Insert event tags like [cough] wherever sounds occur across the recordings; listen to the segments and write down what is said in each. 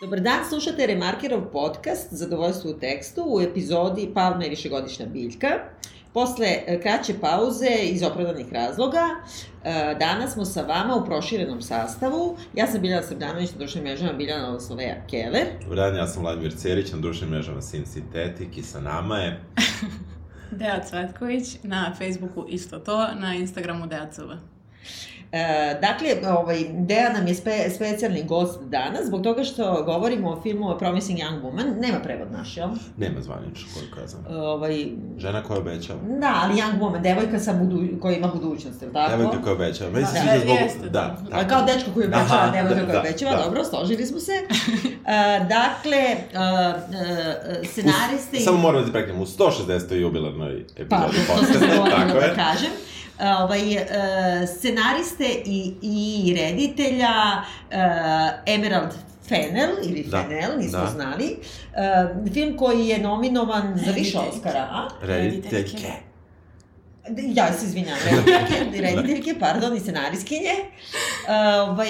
Dobar dan, slušate Remarkerov podcast Zadovoljstvo u tekstu u epizodi Palma i višegodišnja biljka. Posle e, kraće pauze iz opravdanih razloga, e, danas smo sa vama u proširenom sastavu. Ja sam Biljana Srdanović, na društvenim mrežama Biljana Osloveja Keller. Dobar dan, ja sam Vladimir Cerić, na društvenim mrežama Sin Sintetik i sa nama je... [laughs] Deja Cvetković, na Facebooku isto to, na Instagramu Deja. E, dakle, ovaj, Deja nam je spe, specijalni gost danas, zbog toga što govorimo o filmu Promising Young Woman. Nema prevod naš, jel? Nema zvanično, koliko ja znam. Ovaj, Žena koja obećava. da, ali Young Woman, devojka sa budu, koja ima budućnost, jel tako? Devojka koja obećava. Meni se Da, sviđa zbog... jeste, Da, da. Pa kao dečko koji obećava, Aha, devojka da, koja da, obećava, da. dobro, složili smo se. Uh, dakle, uh, uh, scenariste... i- Samo moram da ti preknem, u 160. jubilarnoj Pa, epizodi sam podcasta. Tako da je. kažem. Ovaj, uh, scenariste i, i reditelja uh, Emerald Fennel, ili Da, Fennel, nismo da. znali. Uh, film koji je nominovan za više. Oscara, a? Rediteljke. Ja se izvinjam, [laughs] rediteljke, rediteljke, pardon, i scenariskinje, uh, ovaj,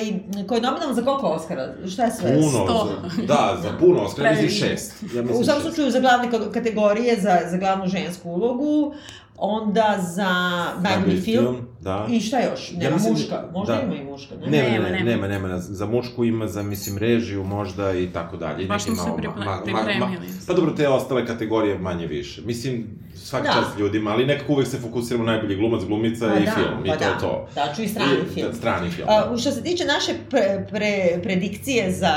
koji je nominovan za koliko Oscara? Šta je sve? Puno, Sto. za, da, za puno, Oscar, mislim šest. Ja mislim U svakom slučaju za glavne ka- kategorije, za, za glavnu žensku ulogu, onda za najbolji Najbolji film, Da. i šta još? Nema mislim- muška, možda da. ima i muška, ne? Nema, Nema, nema, nema. nema, za mušku ima, za, mislim, režiju možda i tako dalje. i Baš smo se malo priple- ma- ma- ma- pripremili. Pa dobro, te ostale kategorije manje više. Mislim, svaki Da. čast ljudima, ali nekako uvek se fokusiramo na najbolji glumac, glumica Pa i da, film, i pa to da. je to. Da, ću i strani I- film. Da, strani film. A, što se tiče naše pre, pre, predikcije za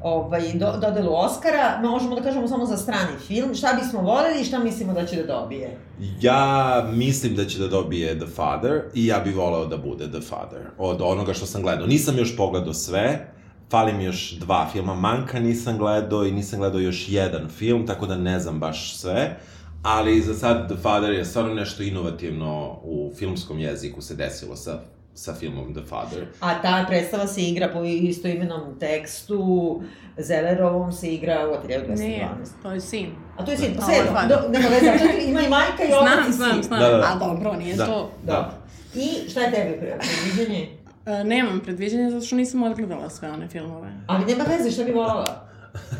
ovaj, do, dodelu Oscara, možemo da kažemo samo za strani film. Šta bismo voleli i šta mislimo da će da dobije? Ja mislim da će da dobije The Father i ja bih voleo da bude The Father od onoga što sam gledao. Nisam još pogledao sve, fali mi još dva filma. Manka nisam gledao i nisam gledao još jedan film, tako da ne znam baš sve. Ali za sad The Father je stvarno nešto inovativno u filmskom jeziku se desilo sa, sa filmom The Father. A ta predstava se igra po istoimenom tekstu, Zellerovom se igra u ateljevu 212. Nije, to je sin. A to je sin, pa sve do, father. nema veze, [laughs] ima i majka i otac Znam, i znam, sin. znam. Da, da, da. A dobro, nije Da, to... Da. I šta je tebi pre- predviđenje? E, nemam predviđenja zato što nisam odgledala sve one filmove. Ali nema veze, šta bi volala?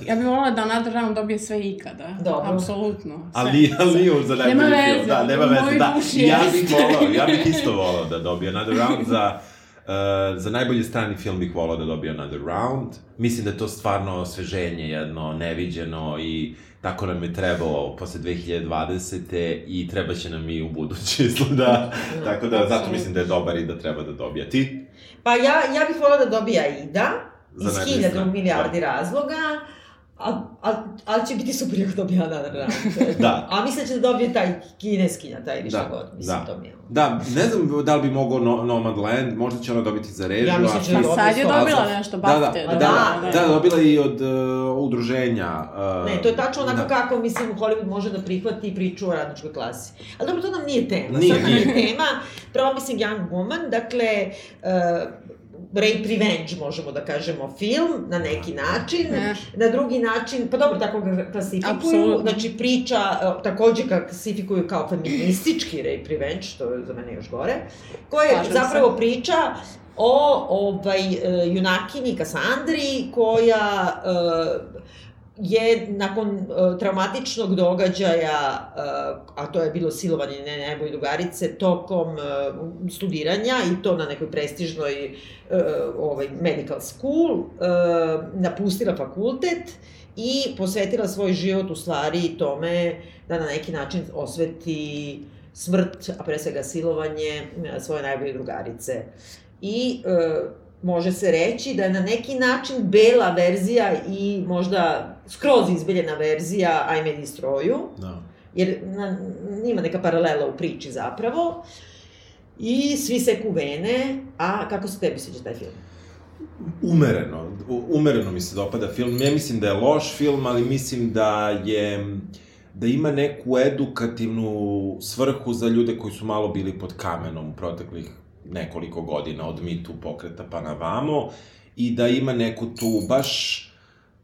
Ja bih volila da Another Round dobije sve ikada. Dobro. Apsolutno. Sve. Ali, ali nije za najbolji Nema film. veze, Da, nema veze, da. Ja bih volao, ja bih isto volao da dobije Another Round za... Uh, za najbolji strani film bih volao da dobije Another Round. Mislim da je to stvarno osveženje jedno, neviđeno i tako nam je trebao posle 2020. i treba će nam i u buduće [laughs] izgleda. tako da, zato mislim da je dobar i da treba da dobije. Ti? Pa ja, ja bih volala da dobija Aida, Za iz hiljadu strani, milijardi razloga, a, a, ali će biti super ako dobija Another Round. [laughs] Da. A mislim da će da dobije taj kineskinja, taj ili šta Da, god, mislim, da. to mi je. Da, ne znam da li bi mogao no, Nomadland, možda će ona dobiti za režiju. Ja mislim a će da sad je dobila nešto, Da, da, bafte. da, da, da, da. da, dobila i od uh, udruženja. Uh, Ne, to je tačno onako da. kako, mislim, Hollywood može da prihvati priču o radničkoj klasi. Ali dobro, to nam nije tema. Nije, Sad nije. je tema Promising Young Woman, dakle, uh, rape revenge, možemo da kažemo, film, na neki način. Ne. Na drugi način, pa dobro, tako ga klasifikuju. Apsolutno. Znači, priča uh, takođe ga klasifikuju kao feministički rape revenge, što je za mene još gore, koja je Slažem se. zapravo priča o ovaj, uh, junakini Kasandri, koja uh, je nakon uh, traumatičnog događaja, uh, a to je bilo silovanje ne najbolje drugarice, tokom uh, studiranja i to na nekoj prestižnoj uh, ovaj, medical school, uh, napustila fakultet i posvetila svoj život u stvari tome da na neki način osveti smrt, a pre svega silovanje svoje najbolje drugarice. I uh, može se reći da je na neki način bela verzija i možda skroz izbeljena verzija Ajme Destroyu, Da. jer na, ima neka paralela u priči zapravo. I svi seku vene, a kako se tebi sviđa taj film? Umereno, umereno mi se dopada film. Ja mislim da je loš film, ali mislim da je da ima neku edukativnu svrhu za ljude koji su malo bili pod kamenom u proteklih nekoliko godina od Too pokreta pa na vamo i da ima neku tu baš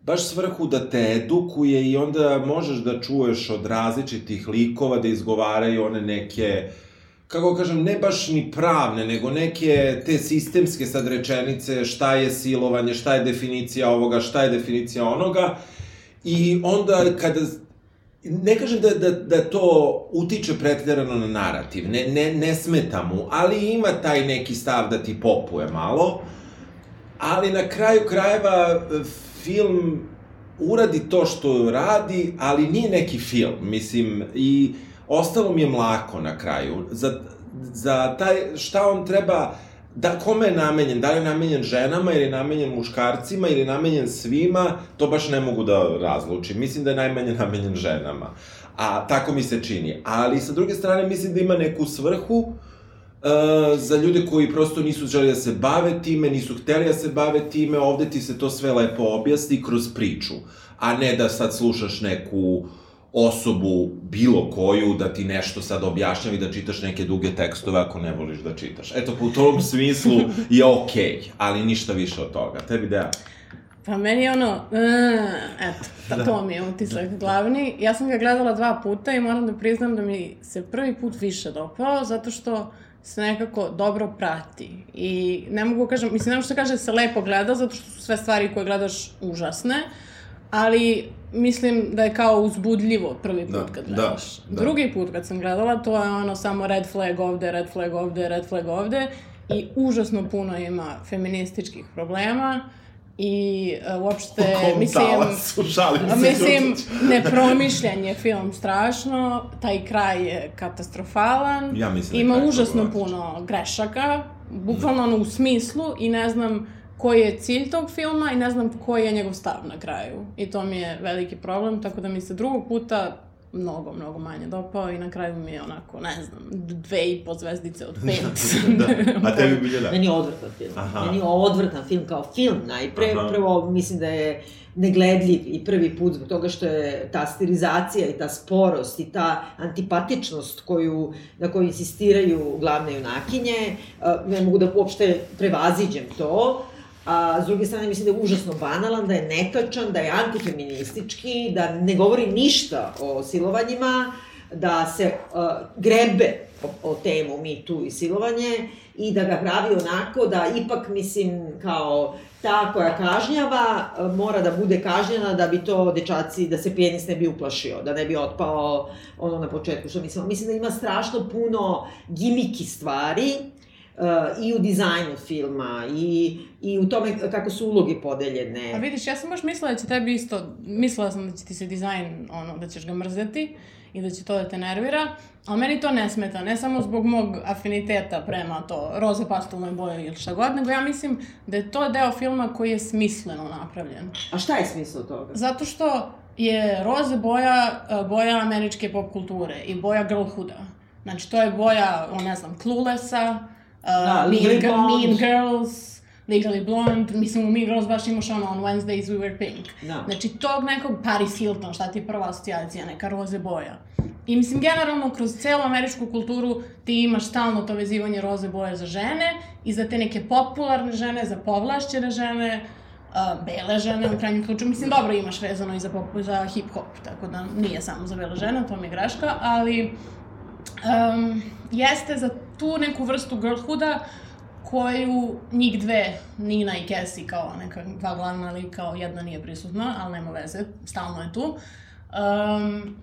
baš svrhu da te edukuje i onda možeš da čuješ od različitih likova da izgovaraju one neke kako kažem, ne baš ni pravne, nego neke te sistemske sad rečenice, šta je silovanje, šta je definicija ovoga, šta je definicija onoga. I onda kada ne kažem da, da, da to utiče pretjerano na narativ, ne, ne, ne smeta mu, ali ima taj neki stav da ti popuje malo, ali na kraju krajeva film uradi to što radi, ali nije neki film, mislim, i ostalo mi je mlako na kraju. Za, za taj, šta on treba, da, kome je namenjen? Da li je namenjen ženama ili je namenjen muškarcima ili je namenjen svima? To baš ne mogu da razlučim. Mislim da je najmanje [laughs] namenjen ženama. A tako mi se čini. Ali sa druge strane mislim da ima neku svrhu uh, za ljude koji prosto nisu želi da se bave time, nisu hteli da se bave time, ovde ti se to sve lepo objasni kroz priču, a ne da sad slušaš neku uh, osobu, bilo koju, da ti nešto sad objašnjam i da čitaš neke duge tekstove ako ne voliš da čitaš. Eto, po tom smislu je okej, okay, ali ništa više od toga. Tebi Deja? Pa meni je ono, uh, eto, pa da. to mi je utisak glavni. Ja sam ga gledala dva puta i moram da priznam da mi se prvi put više dopao, zato što se nekako dobro prati. I ne mogu kažem, mislim, ne mogu što kaže da se lepo gleda, zato što su sve stvari koje gledaš užasne, ali mislim da je kao uzbudljivo prvi put da, kad da, gledaš. Da, da. Drugi put kad sam gledala, to je ono samo red flag ovde, red flag ovde, red flag ovde i užasno puno ima feminističkih problema i uh, uopšte, mislim, mislim, [laughs] nepromišljen je film strašno, taj kraj je katastrofalan, ja mislim ima užasno puno grešaka, bukvalno ono u smislu i ne znam, koji je cilj tog filma i ne znam koji je njegov stav na kraju. I to mi je veliki problem, tako da mi se drugog puta mnogo, mnogo manje dopao i na kraju mi je onako, ne znam, dve i po zvezdice od [laughs] pet. da. A tebi bilje da? Meni je odvrtan film. Aha. Meni je odvrtan film kao film najpre. Aha. Prvo, mislim da je negledljiv i prvi put zbog toga što je ta stilizacija i ta sporost i ta antipatičnost koju, na koju insistiraju glavne junakinje, ne mogu da uopšte prevaziđem to, A, s druge strane, mislim da je užasno banalan, da je netačan, da je antifeministički, da ne govori ništa o silovanjima, da se uh, grebe o, o temu mi tu i silovanje i da ga pravi onako da ipak, mislim, kao ta koja kažnjava mora da bude kažnjena da bi to dečaci, da se pijenis ne bi uplašio, da ne bi otpao ono na početku što mislim. Mislim da ima strašno puno gimiki stvari uh, i u dizajnu filma i, i u tome kako su uloge podeljene. A vidiš, ja sam baš mislila da će tebi isto, mislila sam da će ti se dizajn, ono, da ćeš ga mrzeti i da će to da te nervira, ali meni to ne smeta, ne samo zbog mog afiniteta prema to roze pastelnoj boje ili šta god, nego ja mislim da je to deo filma koji je smisleno napravljen. A šta je smisao toga? Zato što je roze boja, uh, boja američke pop kulture i boja girlhooda. Znači, to je boja, o ne znam, Cluelessa, da, mean, mean Girls, Legally Blonde, mislim u Mean Girls baš imaš ono On Wednesdays We Were Pink. Da. Znači tog nekog Paris Hilton, šta ti je prva asocijacija, neka roze boja. I mislim, generalno, kroz celu američku kulturu ti imaš stalno to vezivanje roze boje za žene i za te neke popularne žene, za povlašćene žene, uh, bele žene u krajnjem slučaju. Mislim, dobro imaš vezano i za, pop, za hip-hop, tako da nije samo za bele žene, to mi je greška, ali um, jeste za tu neku vrstu girlhooda koju njih dve, Nina i Cassie, kao neka dva glavna lika, jedna nije prisutna, ali nema veze, stalno je tu, um,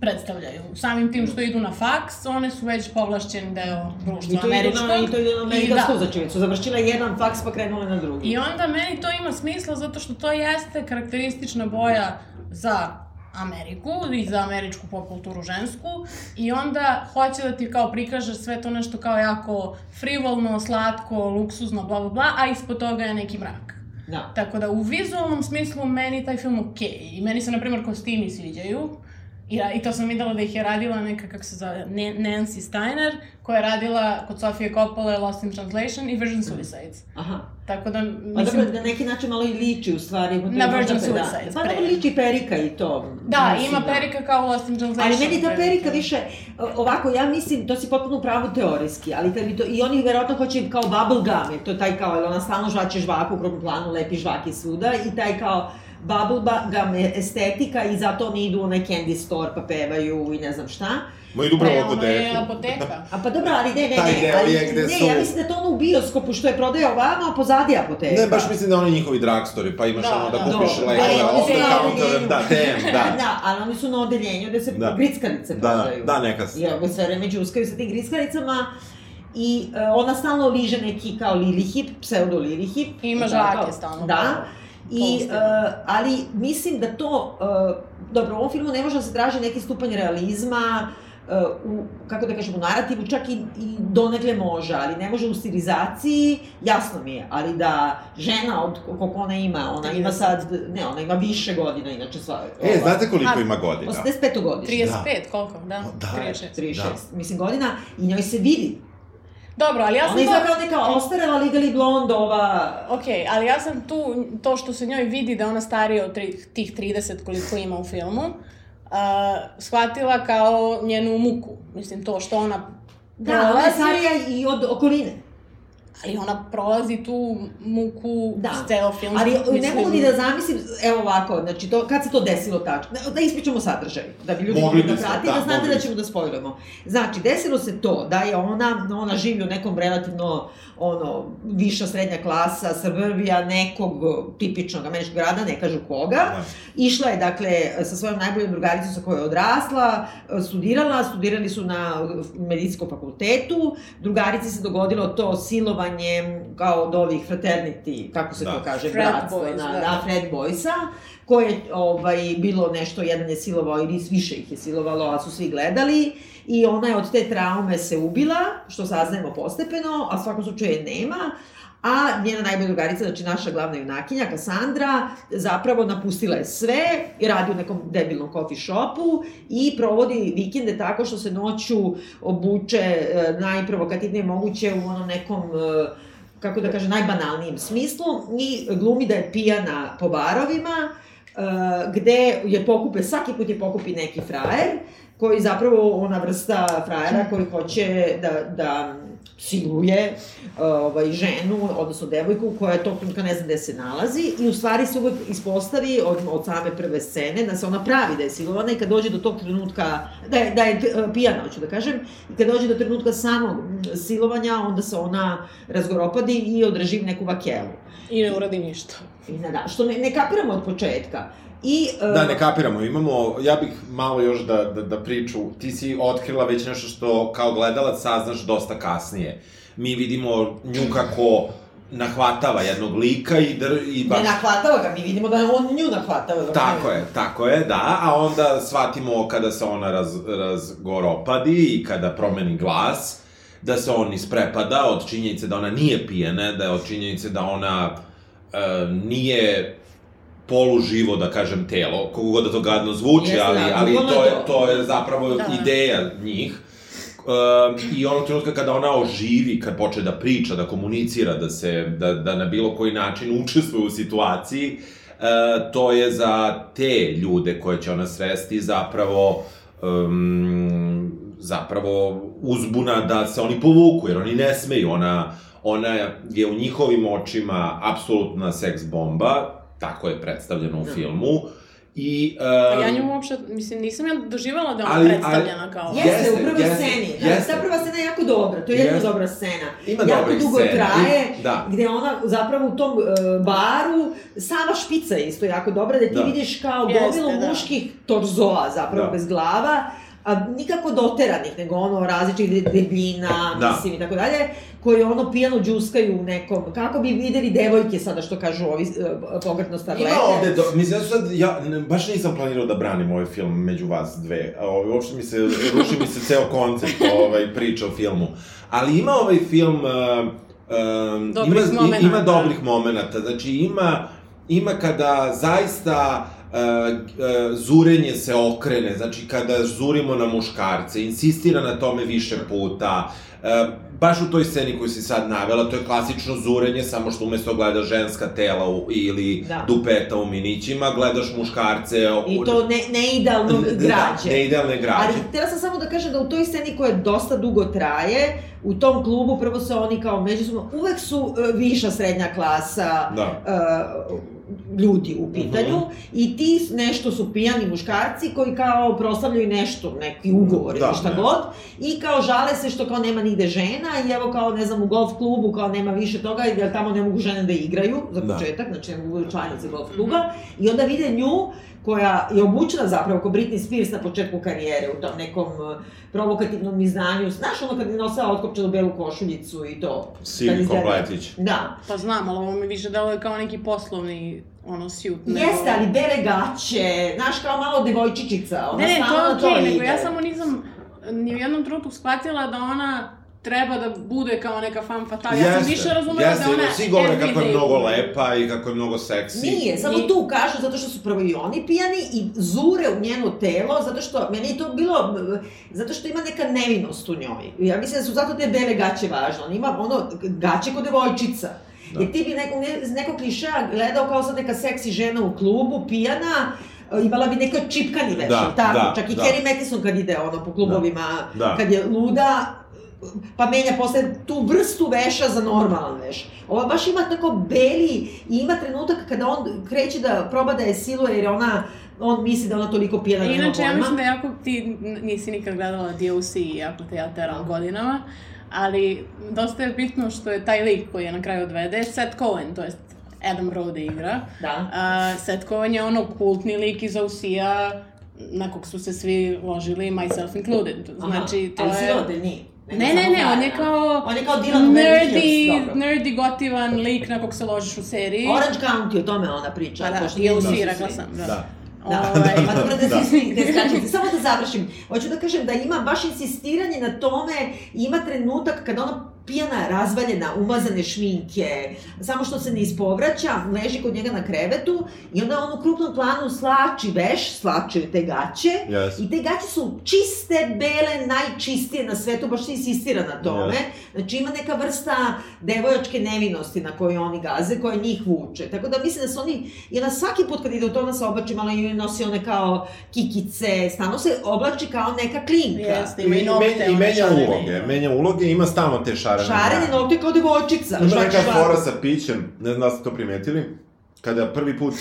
predstavljaju. Samim tim što idu na faks, one su već povlašćen deo društva američkog. I to idu na američku da. znači su završile jedan faks pa krenule na drugi. I onda meni to ima smisla zato što to jeste karakteristična boja za Ameriku i za američku pop kulturu žensku i onda hoće da ti kao prikaže sve to nešto kao jako frivolno, slatko, luksuzno, bla bla bla, a ispod toga je neki mrak. Da. Tako da u vizualnom smislu meni taj film okej. Okay. I meni se, na primjer, kostimi sviđaju. I, I to sam videla da ih je radila neka, kako se zove, Nancy Steiner, koja je radila kod Sofije Coppola Lost in Translation i Virgin Suicides. Aha. Tako da, mislim... Pa dobro, na neki način malo i liči u stvari. Na Virgin Suicides. Pa dobro liči perika i to. Da, mislim, ima da. perika kao Lost in Translation. Ali meni ta perika više, ovako, ja mislim, to si potpuno pravo teorijski, ali kad bi to, i oni verovatno hoće kao bubble gum, je to taj kao, ona stalno žvaće žvaku u krupnom planu, lepi žvaki svuda i taj kao, bubblegum estetika i zato oni idu u onaj candy store pa pevaju i ne znam šta. Ma idu upravo ono je apoteku. apoteka. A pa dobro, ali ne, ne, Taj ne, deo ali, je gde ne, su- ja mislim da je to ono u bioskopu što je prodaja ovamo, a pozadi apoteka. Ne, baš mislim da oni njihovi dragstori, pa imaš Da, ono da da. kupiš Dobro. lekove, oni off the na counter, odeljenju. da, DM, da. [laughs] da, ali oni su na odeljenju gde se Da. grickalice Da, prodaju. da, neka se. I ovo sve vreme džuskaju sa tim grickalicama. I e, ona stalno liže neki kao lilihip, pseudo lilihip. I ima žake stalno. Da. I, e, ali mislim da to, e, dobro, u ovom filmu ne može da se traži neki stupanj realizma, e, u, kako da kažem, u narativu čak i, i donekle može, ali ne može u stilizaciji, jasno mi je, ali da žena od koliko ona ima, ona ima 30. sad, ne, ona ima više godina, inače sva... E, znate koliko A, ima godina? 85. godišnje. 35, koliko? Da, Da. 36. 36, Da. mislim, godina, i njoj se vidi. Dobro, ali ja sam Ona izgleda to... kao ostarela Legally Blonde, ova... Ok, ali ja sam tu, to što se njoj vidi da ona starija od tri, tih 30 koliko ima u filmu, uh, shvatila kao njenu muku. Mislim, to što ona Da, ona je starija i od okoline. Ali ona prolazi tu muku Da. ceo film. Ali ne mislim, mogu ni da zamislim, evo ovako, znači to, kad se to desilo tačno, da, da ispričamo sadržaj, da bi ljudi Mogli da prati, da, da, znate mogli da ćemo da spojlujemo. Znači, desilo se to da je ona, ona živi u nekom relativno, ono, viša srednja klasa, srbija nekog tipičnog američkog grada, ne kažu koga. Da. Išla je, dakle, sa svojom najboljom drugaricom sa kojoj je odrasla, studirala, studirali su na medicinskom fakultetu, drugarici se dogodilo to silovanje kao od ovih fraternity, kako se Da. to kaže, Frat bratstvo, boys, na, da. da, Fred Boysa, koje je ovaj, bilo nešto, jedan je silovao ili više ih je silovalo, a su svi gledali i ona je od te traume se ubila, što saznajemo postepeno, a svakom slučaju je nema, a njena najbolja drugarica, znači naša glavna junakinja, Kassandra, zapravo napustila je sve i radi u nekom debilnom coffee shopu i provodi vikende tako što se noću obuče e, najprovokativnije moguće u onom nekom e, kako da kažem, najbanalnijem smislu i glumi da je pijana po barovima, e, gde je pokupe, svaki put je pokupi neki frajer, koji zapravo ona vrsta frajera koji hoće da, da siluje uh, ovaj, ženu, odnosno devojku, koja je tog trenutka ne zna gde se nalazi i u stvari se uvek ispostavi od, od same prve scene da se ona pravi da je silovana i kad dođe do tog trenutka, da je, da je uh, pijana, hoću da kažem, i kad dođe do trenutka samog silovanja, onda se ona razgoropadi i održi neku vakelu. I ne uradi ništa. I na da, što ne, ne kapiramo od početka. I, uh, Da, ne kapiramo, imamo, ja bih malo još da, da, da priču, ti si otkrila već nešto što kao gledalac saznaš dosta kasnije. Mi vidimo nju kako nahvatava jednog lika i, dr, i baš... Ne nahvatava ga, mi vidimo da je on nju nahvatava. dok Tako je, tako je, da, a onda shvatimo kada se ona raz, razgoropadi i kada promeni glas, da se on isprepada od činjenice da ona nije pijena, da je od činjenice da ona e, nije poluživo, da kažem, telo, kogu god da to gadno zvuči, Jeste, ali, da, ali to je to. to je zapravo Da. ideja njih. Um, I onog trenutka kada ona oživi, kad počne da priča, da komunicira, da se, da, da na bilo koji način učestvuje u situaciji, uh, to je za te ljude koje će ona sresti zapravo um, zapravo uzbuna da se oni povuku, jer oni ne smeju, ona, ona je u njihovim očima apsolutna seks bomba, tako je predstavljeno u Da. filmu, I, um, A ja nju uopšte, mislim, nisam ja doživala da je ona Ali- predstavljena kao... Jeste, Jeste, u prvoj jeste, sceni. Da, jeste. ta prva scena je jako dobra, to je jedna dobra scena. Ima jako dugo scena. traje, I- da. gde ona zapravo u tom uh, baru, sama špica je isto jako dobra, da ti Da. vidiš kao gomilo da. muških torzoa, zapravo Da. bez glava, a nikako doteranih, nego ono različitih de- debljina, Da. mislim i tako dalje, koji ono pijano džuskaju u nekom, kako bi videli devojke sada što kažu ovi uh, pogrdno starlete. Ima ovde, do, mislim, ja sad, ja ne, baš nisam planirao da branim ovaj film među vas dve. A, Ovaj, uopšte mi se, ruši mi se ceo koncept ovaj, priča o filmu. Ali ima ovaj film, uh, um, Dobrih ima, momenata. ima dobrih momenata. Znači, ima, ima kada zaista uh, uh, zurenje se okrene, znači kada zurimo na muškarce, insistira na tome više puta, uh, baš u toj sceni koju si sad navela, to je klasično zurenje, samo što umesto gledaš ženska tela u, ili Da. dupeta u minićima, gledaš muškarce u, I to ne, ne idealno [laughs] Da, građe. neidealne građe. Ali htela sam samo da kažem da u toj sceni koja dosta dugo traje, u tom klubu prvo se oni kao međusobno, uvek su e, viša srednja klasa, Da. e, ljudi u pitanju uh -huh. i ti nešto su pijani muškarci koji kao proslavljaju nešto, neki ugovor da, ili šta ne. god i kao žale se što kao nema nigde žena i evo kao ne znam u golf klubu kao nema više toga jer tamo ne mogu žene da igraju za da. početak, da. znači ne mogu da članice golf kluba i onda vide nju koja je obučena zapravo kao Britney Spears na početku karijere u tom nekom uh, provokativnom izdanju. Znaš ono kad je nosila otkopčanu belu košuljicu i to? Sivi kompletić. Da. Pa znam, ali ovo mi više dalo je kao neki poslovni ono sjut. Nego... Jeste, ali bele gaće, znaš, kao malo devojčičica. Ona ne, ne, to je okej, okay, nego ja samo nisam ni u jednom trenutku shvatila da ona treba da bude kao neka fan fatal. Ja sam više razumela da ona svi govore kako je mnogo lepa i kako je mnogo seksi. Nije, samo tu kažu zato što su prvo i oni pijani i zure u njeno telo, zato što, meni je to bilo, zato što ima neka nevinost u njoj. Ja mislim da su zato te bele gaće važne. On ima ono, gaće kod devojčica. Da. Jer ti bi neko, ne, neko klišeja gledao kao sad neka seksi žena u klubu, pijana, imala bi neka čipkani veš, da, tako? Da, Čak i da. Kerry Mattison kad ide ono po klubovima, da, da. kad je luda, pa menja posle tu vrstu veša za normalan veš. Ova baš ima tako beli i ima trenutak kada on kreće da proba da je siluje jer ona on misli da ona toliko pijena da Inače, ja mislim da jako ti nisi nikad gledala DLC, jako te ja teram godinama, ali dosta je bitno što je taj lik koji je na kraju odvede, Seth Cohen, to jest Adam Brody igra. Da. Uh, Seth Cohen je ono kultni lik iz OC-a, na kog su se svi ložili, myself included. Znači, to Aha, ali je... nije. Ne, ne, ne, on je kao... On je kao Dylan nerdy, nerdy gotivan lik na kog se ložiš u seriji. Orange County, o tome ona priča. Pa da, je u rekla sam, da. da. Da, ovaj, da, da, da, da, svi da skačete. [laughs] Samo da završim. Hoću da kažem da ima baš insistiranje na tome, ima trenutak kada ona pijana, razvaljena, umazane šminke, samo što se ne ispovraća, leži kod njega na krevetu i onda on u krupnom planu slači veš, slačaju te gaće yes. i te gaće su čiste, bele, najčistije na svetu, baš se insistira na tome. Yes. Znači ima neka vrsta devojačke nevinosti na koju oni gaze, koja njih vuče. Tako da mislim da su oni, i ona svaki put kad ide u to, ona se oblači malo i nosi one kao kikice, stano se oblači kao neka klinka. Jeste, ima i nokte. I, i menja uloge, menja uloge, ima stalno te šare šarene. Šarene nokte kao devojčica. Ima neka fora sa pićem, ne znam da ste to primetili, kada prvi put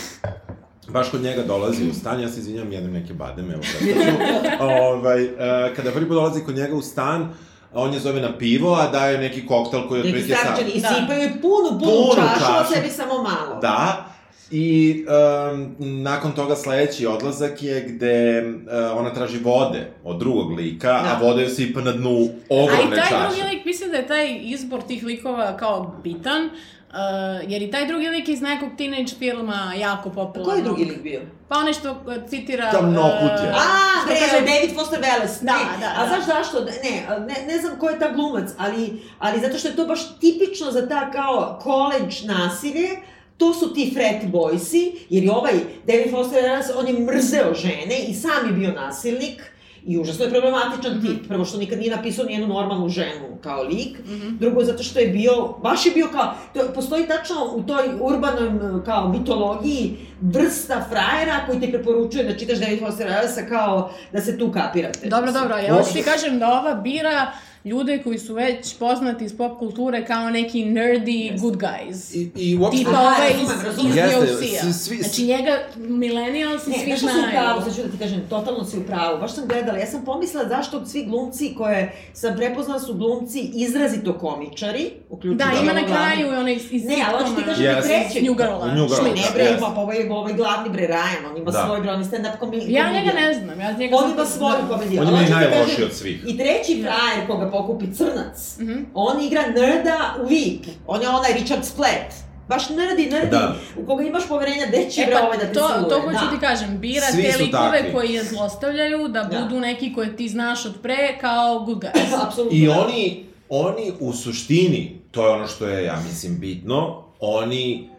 baš kod njega dolazi u stan, ja se izvinjam, jedem neke bademe, evo kada [laughs] ovaj, uh, kada prvi put dolazi kod njega u stan, on je zove na pivo, a daje neki koktel koji je otprilike sa... I sipaju je punu, punu, punu čašu, čašu, a sebi samo malo. Da, I um, nakon toga sledeći odlazak je gde uh, ona traži vode od drugog lika, da. a voda je sipa na dnu ogromne čaše. A i taj drugi lik, mislim da je taj izbor tih likova kao bitan, uh, jer i taj drugi lik iz nekog teenage filma jako popularno. Koji drugi lik bio? Pa onaj što uh, citira... Tamnokutje. Uh, a, bre, kaže... David Foster Wallace. Da, ne. da, A da. znaš zašto? Ne, ne, ne znam ko je ta glumac, ali, ali zato što je to baš tipično za ta kao college nasilje, to su ti frat boysi, jer je ovaj David Foster Wallace, on je mrzeo žene i sam je bio nasilnik, I užasno je problematičan mm -hmm. tip. Prvo što nikad nije napisao nijednu normalnu ženu kao lik. Mm -hmm. Drugo zato što je bio, baš je bio kao, to, postoji tačno u toj urbanoj kao mitologiji vrsta frajera koji ti preporučuje da čitaš David Foster Wallace kao da se tu kapirate. Dobro, dobro, ja hoću ti kažem da ova bira ljude koji su već poznati iz pop kulture kao neki nerdy yes. good guys. I, i uopšte... Tipa ove iz, iz DLC-a. Znači njega millennials i svi znaju. Ne, pravu, sad ću da ti kažem, totalno si u pravu. Baš sam gledala, ja sam pomislila zašto svi glumci koje sam prepoznala su glumci izrazito komičari, uključujući Da, ima na kraju i onaj iz, iz Ne, ali hoću ti kažem yes. trećeg. New Girl. New Girl, Ne, bre, yes. pa ovaj, ovaj glavni bre Ryan, on ima da. svoj bre, on je stand-up komedija. Ja njega ne znam, ja njega On ima svoj komediju. On ima i najlošiji od svih. I treći frajer koga pokupi crnac. Mm -hmm. On igra nerda u VIP. On je onaj Richard Splat. Baš nerdi, nerdi, da. u koga imaš poverenja, gde će e, pa, ovaj da te to, siluje. To hoću da. ti kažem, bira Svi te likove takvi. koji je zlostavljaju, da, da budu neki koje ti znaš od pre kao good guys. [laughs] Apsolutno. I da. oni, oni u suštini, to je ono što je, ja mislim, bitno, oni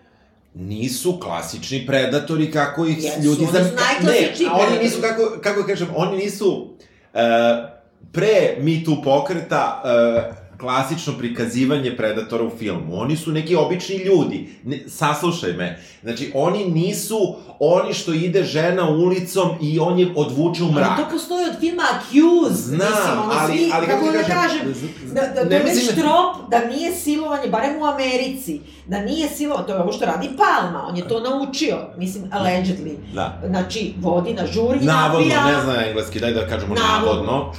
nisu klasični predatori kako ih Jesu, ljudi... Jesu, oni su najklasičniji Ne, oni nisu, kako, kako kažem, oni nisu... Uh, pre Me Too pokreta uh, klasično prikazivanje predatora u filmu. Oni su neki obični ljudi. Ne, saslušaj me. Znači, oni nisu oni što ide žena ulicom i on je odvuče u mrak. Ali to postoji od filma Accused. Znam, mislim, ono, ali, svi, ali kako ti da kažem, kažem, da, da, to ne već trop, da nije silovanje, barem u Americi, da nije silovanje, to je ovo što radi Palma, on je to naučio, mislim, allegedly. Da. Znači, vodi na žuri, Navodno, napija, ne znam engleski, daj da kažemo Navodno. navodno.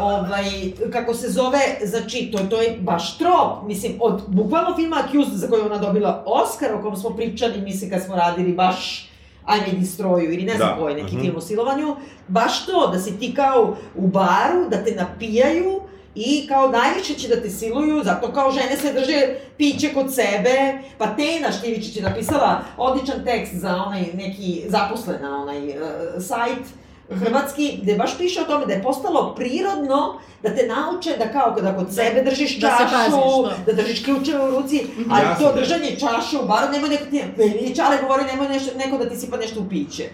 Ovaj, kako se zove, znači, to, to je baš trop, mislim, od bukvalno filma Accused, za koju ona dobila Oscar, o kom smo pričali, mislim, kad smo radili baš I May Destroy You, ili ne znam Da, koji neki mhm. film o silovanju, baš to, da si ti kao u baru, da te napijaju, I kao najviše će da te siluju, zato kao žene se drže piće kod sebe, pa Tena Štivičić je napisala odličan tekst za onaj neki zaposlena onaj uh, sajt hrvatski, gde baš piše o tome da je postalo prirodno da te nauče da kao da kod sebe držiš Da se čašu, paziš, da. da držiš ključeve u ruci, ali Jasno to da je. držanje čaše u baru, nemoj neko ti, meni je Čale govori, nemoj nešto, neko da ti sipa nešto u piće.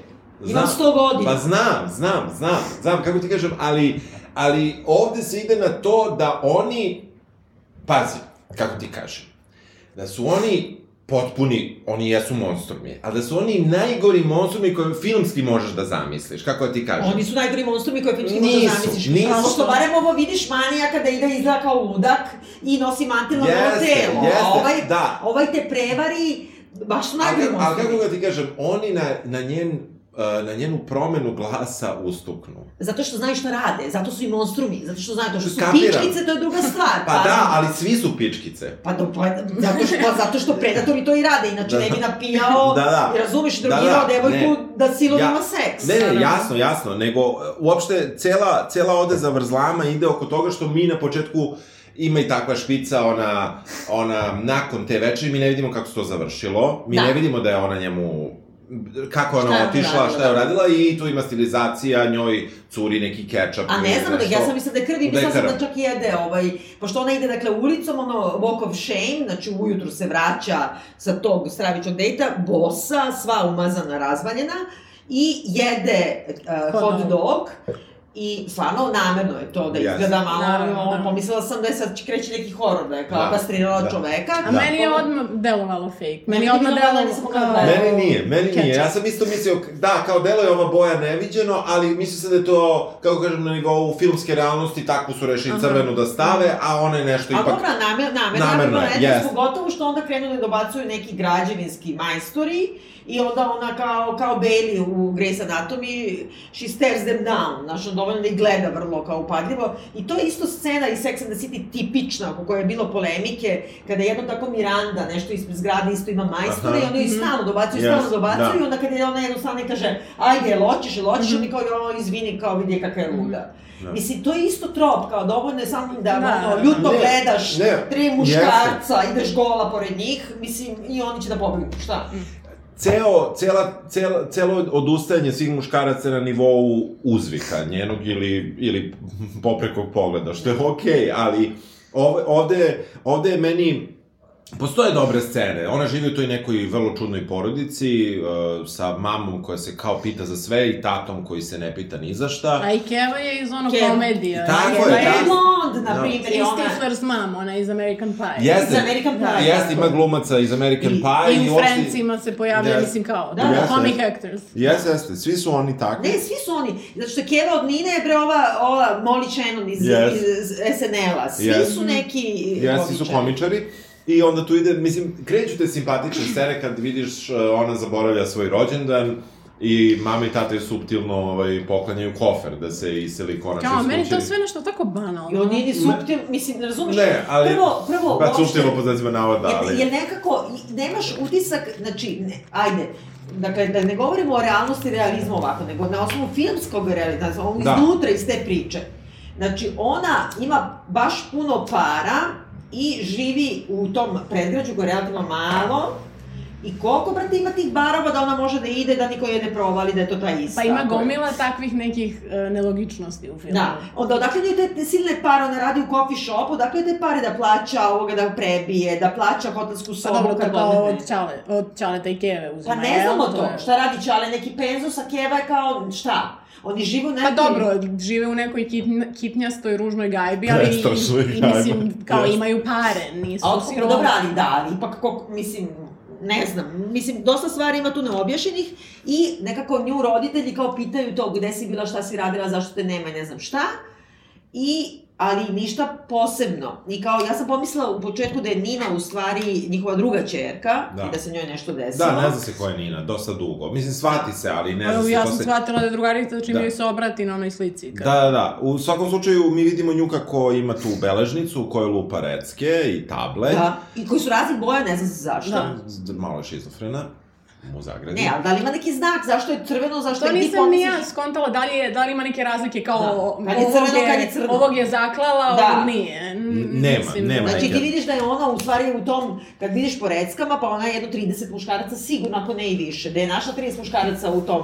Imam 100 godina. Pa znam, znam, znam, znam, kako ti kažem, ali, ali ovde se ide na to da oni, pazi, kako ti kažem, da su oni potpuni, oni jesu monstrumi, ali da su oni najgori monstrumi koje filmski možeš da zamisliš, kako da ti kažem. Oni su najgori monstrumi koje filmski Nisu, zamisliš. nisu. Pošto barem ovo vidiš manijaka da ide izgleda kao ludak i nosi mantil na Jeste, golo telo. jeste, a ovaj, da. ovaj te prevari, baš najgori kako- ali monstrumi. kako da ti kažem, oni na, na njen na njenu promenu glasa ustuknu. Zato što znaju šta rade, zato su i monstrumi, zato što znaju to što su Kapiram. pičkice, to je druga stvar. Pa da, ali svi su pičkice. Pa, do, pa zato, što, pa zato što predatori to i rade, inače Da. ne bi napijao, Da, da. i razumeš, Da, drogirao da, devojku ne. da silom Ja- ima seks. Ne, ne, jasno, jasno, nego uh, uopšte cela, cela ode za vrzlama ide oko toga što mi na početku ima i takva špica, ona, ona, nakon te večeri, mi ne vidimo kako se to završilo, mi Da. ne vidimo da je ona njemu kako Šta ona je otišla, šta je da. uradila i tu ima stilizacija, njoj curi neki kečap. A ne znam da, ja sam mislila da je krvi, mislila sam da čak jede, ovaj, pošto ona ide, dakle, ulicom, ono, walk of shame, znači ujutru se vraća sa tog stravičnog dejta, bosa, sva umazana, razvaljena, i jede uh, Hot hot dog. I stvarno namerno je to da izgleda malo, Naravno, ono, da. pomislila sam da je sad će kreći neki horor, da je kao Da, kastrirala da. čoveka. A Da. meni je odmah delovalo fake. Meni Meni je odmah delovalo, kao... pogledala. Meni nije, meni nije. Ketchup. Ja sam isto mislio, da, kao delo je ova boja neviđeno, ali mislio sam da je to, kako kažem, na nivou filmske realnosti, takvu su rešili Aha. crvenu da stave, a ona je nešto A ipak... dobra, namer, namerno, Namerno je, namerno, jest. pogotovo što onda krenu da dobacuju neki građevinski majstori i onda ona kao, kao Bailey u Grey's Anatomy, she stares them down, znaš, on dovoljno da ih gleda vrlo kao upadljivo. I to je isto scena iz Sex and the City tipična, oko koje je bilo polemike, kada jedno tako Miranda nešto ispred zgrade isto ima majstora Aha. i onda ih Mhm. stalno dobacuju, Yes, stalno dobacuju da. i onda kada je ona jednostavno i kaže, ajde, jel hoćeš, jel hoćeš, Mhm. oni kao, jo, izvini, kao vidi kakva je luda. Da. Mislim, to je isto trop, kao dovoljno je samo da, Da. ono, ljuto Ne, gledaš ne, tri muškarca, ideš gola pored njih, mislim, i oni će da pobegnu, šta? Ceo, cela, cela, celo odustajanje svih muškaraca na nivou uzvika njenog ili, ili poprekog pogleda, što je okej, okay, ali ov, ovde, ovde je meni Postoje dobre scene. Ona živi u toj nekoj vrlo čudnoj porodici uh, sa mamom koja se kao pita za sve i tatom koji se ne pita ni za šta. A i Keva je iz ono Keva. komedija. Tako Keva je, Mary tako. Blonde, na Da. primjer, I i ona... Stifler's mom, ona iz American Pie. Jeste. Iz American Pie, Jeste, ima glumaca iz American I- Pie. I u uopšte- Friendsima se pojavlja, Jeste. mislim kao, Da, da, jeste, comic actors. Jeste, jeste, svi su oni takvi. Ne, svi su oni. Zato što Keva od Nine je bre ova, ova Molly Shannon iz, Yes. iz SNL-a. Svi Yes. su neki Jeste, svi su komičari. I onda tu ide, mislim, kreću te simpatične scene kad vidiš uh, ona zaboravlja svoj rođendan i mama i tata je suptilno ovaj, poklanjaju kofer da se iseli konačno Kao, meni to sve nešto tako banalno. I on nije ni suptil, mislim, ne razumeš? Ne, ali... Prvo, prvo, Pa suptilno po znacima navoda, ali... jer nekako, nemaš utisak, znači, ne, ajde, dakle, da ne govorimo o realnosti realizmu ovako, nego na osnovu filmskog realizma, znači, Da. iznutra iz te priče. Znači, ona ima baš puno para i živi u tom predgrađu koje je relativno malo I koliko, brate, ima tih barova da ona može da ide, da niko je ne provali, da je to ta ista. Pa ima gomila takvih nekih uh, nelogičnosti u filmu. Da, onda odakle njoj te silne pare, ona radi u coffee shopu, odakle te pare da plaća ovoga da prebije, da plaća hotelsku sobu pa dobro, to kao od Čale, od Čaleta i Keve uzima. Pa ne znamo to, je- šta radi Čale, neki penzus, a Keva je kao, šta? Oni žive u Pa nekoj... dobro, žive u nekoj kitn, kitnjastoj ružnoj gajbi, ali i, i mislim, kao jeste. imaju pare, nisu A otkup, sirovi. dobro, ali da, ali ipak, koliko, mislim, ne znam, mislim, dosta stvari ima tu neobjašnjenih i nekako nju roditelji kao pitaju to gde si bila, šta si radila, zašto te nema ne znam šta. I, ali ništa posebno. I kao, ja sam pomislila u početku da je Nina u stvari njihova druga čerka Da. i da se njoj nešto desilo. Da, ne zna se ko je Nina, dosta dugo. Mislim, shvati se, ali ne zna Pa, se ja ko sam se... shvatila da je drugarica čim Da. joj se obrati na onoj slici. Kad... Da, da, da. U svakom slučaju mi vidimo nju kako ima tu beležnicu u kojoj lupa recke i table. Da, i koji su raznih boja, ne znam zašto. Da. Malo je šizofrena. Mu zagradi. Ne, ali da li ima neki znak, zašto je crveno, zašto To je ti nisam ni ja skontala, da li, je, da li ima neke razlike kao Da. Kad je ovog, crveno, je, kad je crno. ovog je zaklala, Da. ovog nije. N- Nema, mislim, nema. da- Znači ti vidiš da je ona u stvari u tom, kad vidiš po reckama, pa ona je jedno 30 muškaraca sigurno, ako ne i više. Da je našla 30 muškaraca u tom...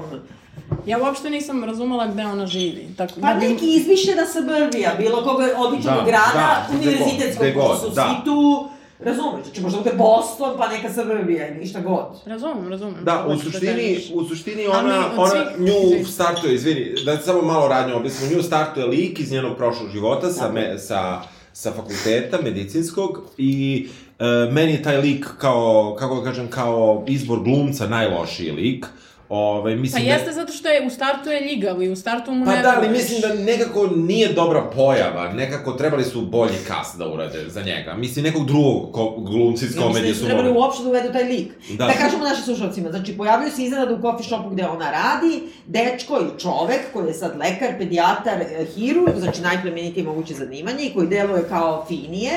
Ja uopšte nisam razumela gde ona živi. Tako, Pa da bi- neki izmišljena suburbija, bilo koga običnog Da, grada, da, gde god, univerzitetskog, gde god, su da. svi tu... Razumeš, znači možda bude Boston, pa neka suburbija ili šta god. Razumem, razumem. Da, u hoćeš suštini, u suštini ona, od ona svih- nju startuje, izvini, da samo malo radnje objasnimo, nju startuje lik iz njenog prošlog života sa, me, sa, sa fakulteta medicinskog i e, meni je taj lik kao, kako da kažem, kao izbor glumca najlošiji lik. Pa mislim jeste zato što je u startu je ljigav i u startu mu Da, ne pa da, ali mislim da nekako nije dobra pojava, nekako trebali su bolji kast da urade za njega. Mislim, nekog drugog ko, glumca iz Ja mislim komedije da su su trebali mogli. uopšte da uvedu taj lik. Da. Da. kažemo našim slušalcima, znači pojavljaju se iznenada u coffee shopu gde ona radi, dečko i čovek koji je sad lekar, pedijatar, e, hirurg, znači najplemenitije moguće zanimanje i koji deluje kao finije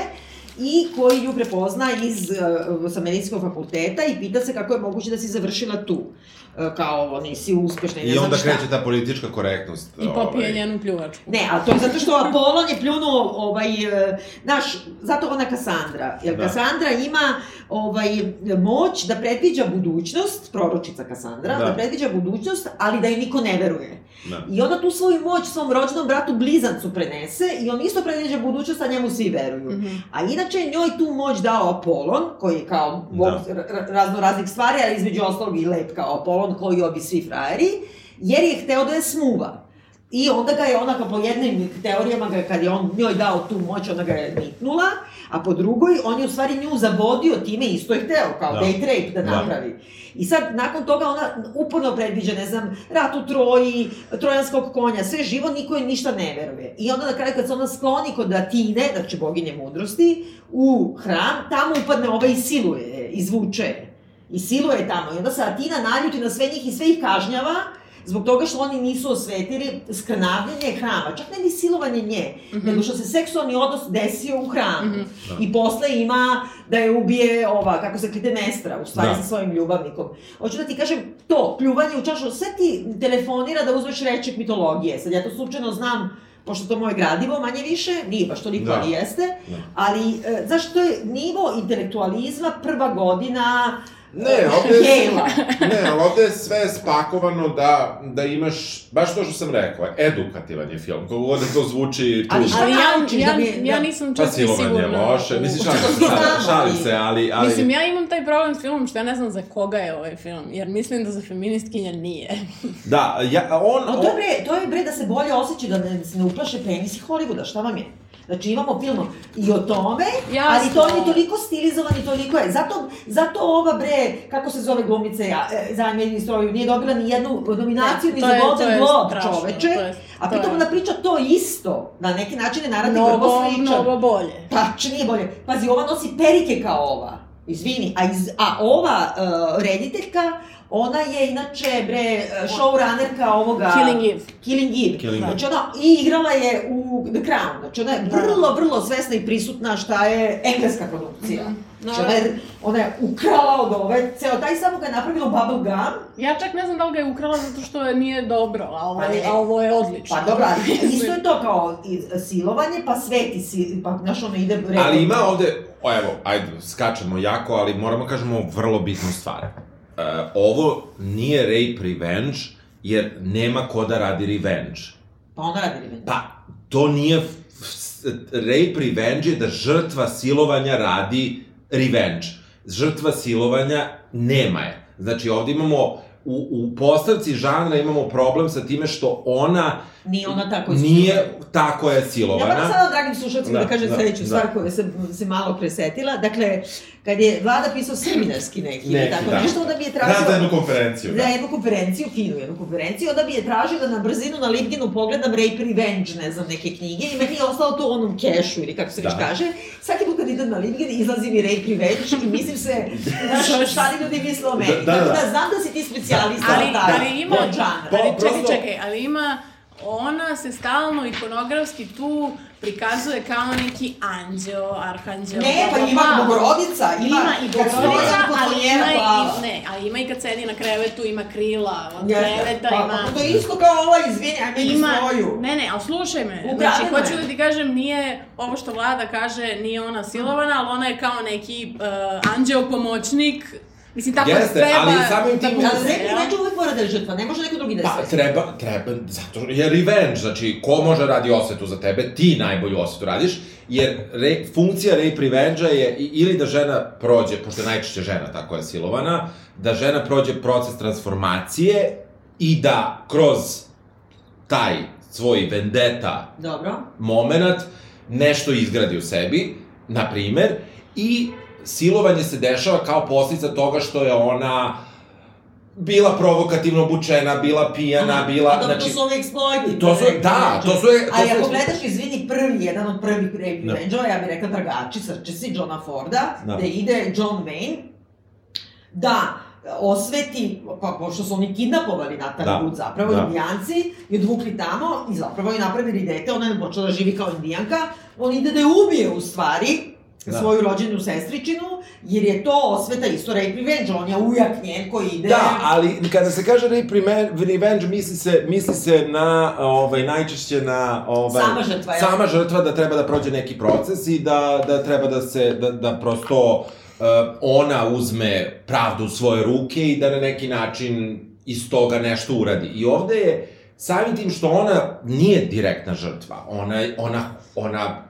i koji nju prepozna iz, uh, sa medicinskog fakulteta i pita se kako je moguće da si završila tu. Uh, kao, nisi uspešna i ne I znam onda šta. kreće ta politička korektnost. I popije ovaj. njenu pljuvačku. Ne, ali to je zato što Apolon je pljunuo, ovaj, e, znaš, zato ona Kasandra. Jer Da. Kasandra ima ovaj, moć da predviđa budućnost, proročica Kasandra, Da. da. predviđa budućnost, ali da joj niko ne veruje. Da. I ona tu svoju moć svom rođenom bratu Blizancu prenese i on isto predviđa budućnost, a njemu svi veruju. Mhm. A inače je njoj tu moć dao Apolon, koji je kao bog Da. ra- razno raznih stvari, ali između ostalog i lep kao Apolon, koji obi svi frajeri, jer je hteo da je smuva. I onda ga je ona, po jednim teorijama, ga, kad je on njoj dao tu moć, ona ga je nitnula, a po drugoj, on je u stvari nju zavodio time, isto je hteo, kao Da. da. date rape da Da. napravi. I sad, nakon toga, ona uporno predviđa, ne znam, rat u Troji, trojanskog konja, sve živo, niko je ništa ne veruje. I onda na kraju, kad se ona skloni kod Atine, znači boginje mudrosti, u hram, tamo upadne ova i siluje, je, izvuče je. I siluje je tamo. I onda se Atina naljuti na sve njih i sve ih kažnjava, zbog toga što oni nisu osvetili skrnavljanje hrama, čak ne ni silovanje nje, mm -hmm. nego što se seksualni odnos desio u hramu. Mm -hmm. I posle ima da je ubije ova, kako se klite mestra, u stvari Da. sa svojim ljubavnikom. Hoću da ti kažem, to, pljuvanje u čašu, sve ti telefonira da uzmeš reček mitologije. Sad ja to slučajno znam, pošto to moje gradivo, manje više, nije baš toliko, Da. ali jeste. Da. Ali, e, znaš, to je nivo intelektualizma, prva godina, Ne, [laughs] ovde je, ne, ali ovde je sve spakovano da, da imaš, baš to što sam rekao, edukativan je film, kako god da to zvuči tu. Ali šta Ali ja, naučiš ja, da bi- ja da- nisam Pa čak ni silovanje je sigurna. loše, mislim, šalim se, šalim, se, ali... ali... Mislim, ja imam taj problem s filmom što ja ne znam za koga je ovaj film, jer mislim da za feministkinja nije. [laughs] Da, ja, on... A to je bre, to je bre da se bolje osjeća, da ne, se ne uplaše penisi Hollywooda, šta vam je? Znači imamo film i o tome, Jasno. ali to on je toliko stilizovan i toliko je. Zato, zato ova bre, kako se zove glumica ja, e, za Mediju stroju, nije dobila ni jednu nominaciju Ne, ni za Golden Globe, čoveče. to je- a to pritom ona priča to isto. Na neki način je narativ Mnogo, sličan. mnogo bolje. Tačno, nije bolje. Pazi, ova nosi perike kao ova. Izvini. A, iz, a ova uh, rediteljka, ona je inače, bre, showrunnerka ovoga... Killing Eve. Killing Eve. Killing Eve. Znači ona i igrala je u The Crown. Znači ona je vrlo, vrlo svesna i prisutna šta je engleska produkcija. Mhm. Znači ona je, ona je ukrala od ove, ceo taj samo ga je napravila u Bubble Gum. Ja čak ne znam da li ga je ukrala zato što je nije dobro, a ovo, Pa je, ne. a ovo je odlično. Pa dobro, [laughs] isto je to kao i- silovanje, pa sveti si, pa znaš ono ide... Ali ima ovde, o, evo, ajde, skačemo jako, ali moramo kažemo vrlo bitnu stvar. E, ovo nije rape revenge, jer nema ko da radi revenge. Pa ona radi revenge. Pa, to nije... Rape revenge je da žrtva silovanja radi revenge. Žrtva silovanja nema je. Znači, ovde imamo u, u postavci žanra imamo problem sa time što ona Nije ona tako nije tako je silovana. Ja moram sada, dragim slušalcima, da, da kažem da, sledeću da. stvar koju sam se malo presetila. Dakle, kad je vlada pisao seminarski neki, neki tako da. nešto, onda bi je tražio... Da, za jednu konferenciju. Da, da jednu konferenciju, finu jednu konferenciju, onda bi je tražio da na brzinu na LinkedInu pogledam Rape Revenge, ne znam, neke knjige, i meni je ostalo to u onom kešu, ili kako se da. već kaže. Svaki put kad idem na LinkedIn, izlazi mi Rape Revenge i mislim se, znaš, šta li ljudi misle o meni. Da, da, da. da, znam da si ti specijalista ali, taj, ali ima, ali čekaj, čekaj, ali ima ona se stalno ikonografski tu prikazuje kao neki anđeo, arhanđeo. Ne, pa ima Bogorodica, ima, ima i Bogorodica, ali ima i, ne, ali ima i kad sedi na krevetu, ima krila od Jeste, kreveta, pa, ima... Pa to je isto kao ova, izvini, ajme ima, svoju. Ne, ne, ali slušaj me, Ugradene. znači, hoću da ti kažem, nije, ovo što vlada kaže, nije ona silovana, ali ona je kao neki uh, anđeo pomoćnik, Mislim, tako Jeste, treba... ali samim tim... Ali neki neče uvek mora da je žrtva, ne može neko drugi da je Pa, treba, treba, zato je revenge, znači, ko može radi osvetu za tebe, ti najbolju osvetu radiš, jer re, funkcija rape revenge je ili da žena prođe, pošto je najčešće žena tako je silovana, da žena prođe proces transformacije i da kroz taj svoj vendeta Dobro. moment nešto izgradi u sebi, na primer, i silovanje se dešava kao posljedica toga što je ona bila provokativno obučena, bila pijana, Aha, bila... A znači, to su ovi exploiti. To su, da, to su... To Ali ako gledaš, izvini, prvi, jedan od prvih rape no. revenge ja bih rekla Dragači, si Johna Forda, no. gde ide John Wayne, da osveti, pa pošto su oni kidnapovali Natalie da. Wood zapravo, da. indijanci, i odvukli tamo i zapravo je napravili dete, ona je počela da živi kao indijanka, on ide da je ubije u stvari, da. svoju rođenu sestričinu, jer je to osveta isto rape revenge, on je ujak njen koji ide... Da, ali kada se kaže rape revenge, misli se, misli se na, ovaj, najčešće na... Ovaj, sama žrtva, ja. Sama žrtva da treba da prođe neki proces i da, da treba da se, da, da prosto uh, ona uzme pravdu u svoje ruke i da na neki način iz toga nešto uradi. I ovde je, samim tim što ona nije direktna žrtva, ona, ona, ona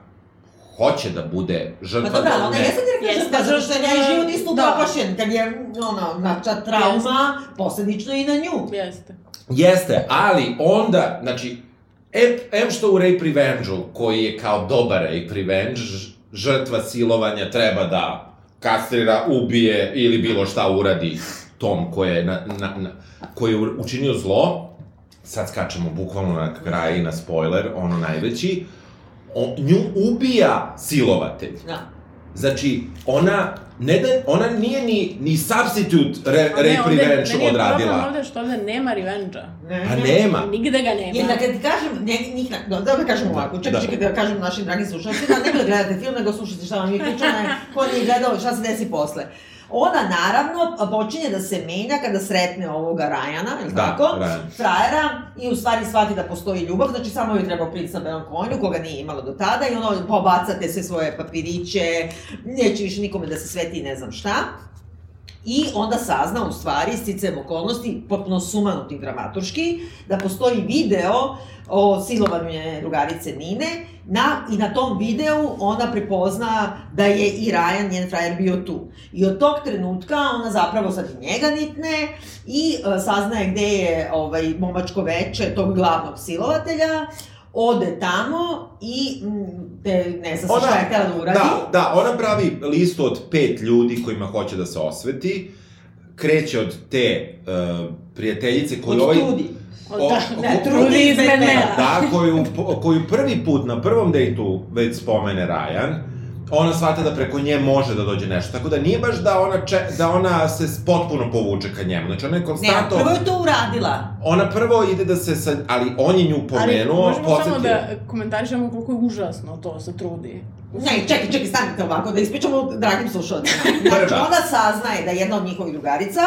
hoće da bude žrtva. Pa dobro, da ona jeste direktna žrtva, zato što je život isto da. upropašen, kad je, ono, nača trauma, posledično i na nju. Jeste. Jeste, ali onda, znači, em, em što u Rape Revenge-u, koji je kao dobar Rape Revenge, žrtva silovanja treba da kastrira, ubije ili bilo šta uradi tom koji je, na, na, na, koji je učinio zlo, sad skačemo bukvalno na kraj i na spoiler, ono najveći, on, nju ubija silovatelj. Da. Znači, ona, ne da, ona nije ni, ni substitute re, rape ne, ovde, revenge meni odradila. Je ovde što ovde nema revenge-a. Ne, pa nema. Nigde ga nema. Jer da kad kažem, ne, njih, da, da kažem ovako, čekaj, da. čekaj da kažem našim dragim slušalcima, ne da gledate film, nego slušajte šta vam je pričano, ko nije gledao, šta se desi posle. Ona naravno počinje da se menja kada sretne ovoga Rajana, ili da, tako? Ryan. Frajera i u stvari shvati da postoji ljubav, znači samo joj treba princ na belom konju, koga nije imalo do tada i ono pobacate sve svoje papiriće, neće više nikome da se sveti ne znam šta. I onda sazna u stvari, sticajem okolnosti, potpuno sumanutim dramaturški, da postoji video o silovanju njene drugarice Nine na, i na tom videu ona prepozna da je i Ryan, njen frajer, bio tu. I od tog trenutka ona zapravo sad njega nitne i uh, saznaje gde je ovaj, momačko veče tog glavnog silovatelja, ode tamo i te, ne znam šta je htela da uradi. Da, da, ona pravi listu od pet ljudi kojima hoće da se osveti, kreće od te uh, prijateljice koji od ovaj... Od trudi O, da, ne, trudi iz. Da, koju, koju prvi put na prvom dejtu već spomene Ryan, ona shvata da preko nje može da dođe nešto. Tako da nije baš da ona, če, da ona se potpuno povuče ka njemu. Znači ona je konstantno... Ne, prvo je to uradila. Ona prvo ide da se sa... Ali on je nju pomenuo, Ali možemo podsjetio... samo da komentarišemo koliko je užasno to se trudi. Ne, čekaj, čekaj, stanite ovako, da ispričamo dragim slušalcima. [laughs] Znači, ona saznaje da jedna od njihovih drugarica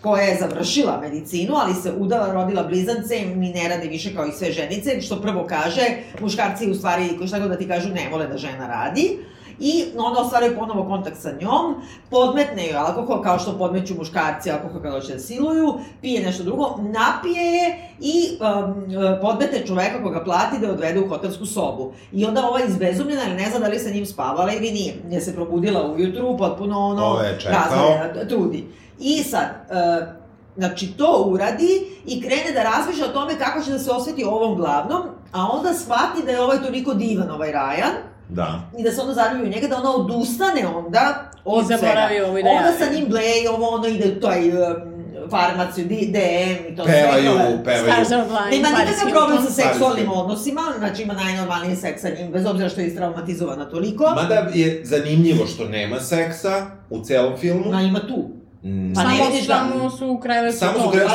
koja je završila medicinu, ali se udala, rodila blizance i mi ne rade više kao i sve ženice, što prvo kaže, muškarci u stvari, šta god da ti kažu, ne vole da žena radi. I ona ostvaruje ponovo kontakt sa njom, podmetne joj alkohol kao što podmeću muškarci alkohol kada hoće da siluju, pije nešto drugo, napije je i um, podmete čoveka koga plati da odvede u hotelsku sobu. I onda ova izbezumljena, ne zna da li sa njim spavala ili nije, je se probudila ujutru, potpuno ono, razvojena, trudi. I sad, uh, Znači, to uradi i krene da razmišlja o tome kako će da se osveti ovom glavnom, a onda shvati da je ovaj toliko divan, ovaj Rajan, Da. I da se onda zaljubi u njega, da ona odustane onda od I svega. Ovo da onda sa njim bleje, ovo ono ide u toj um, farmaciju, DM i to pevaju, sve. Pevaju, pevaju. Nema nikakav problem sa seksualnim odnosima, znači ima najnormalniji seks sa njim, bez obzira što je istraumatizovana toliko. Mada je zanimljivo što nema seksa u celom filmu. Ma ima tu. Pa samo, ne vidiš da... Samo su u krevetu Samo su u krevetu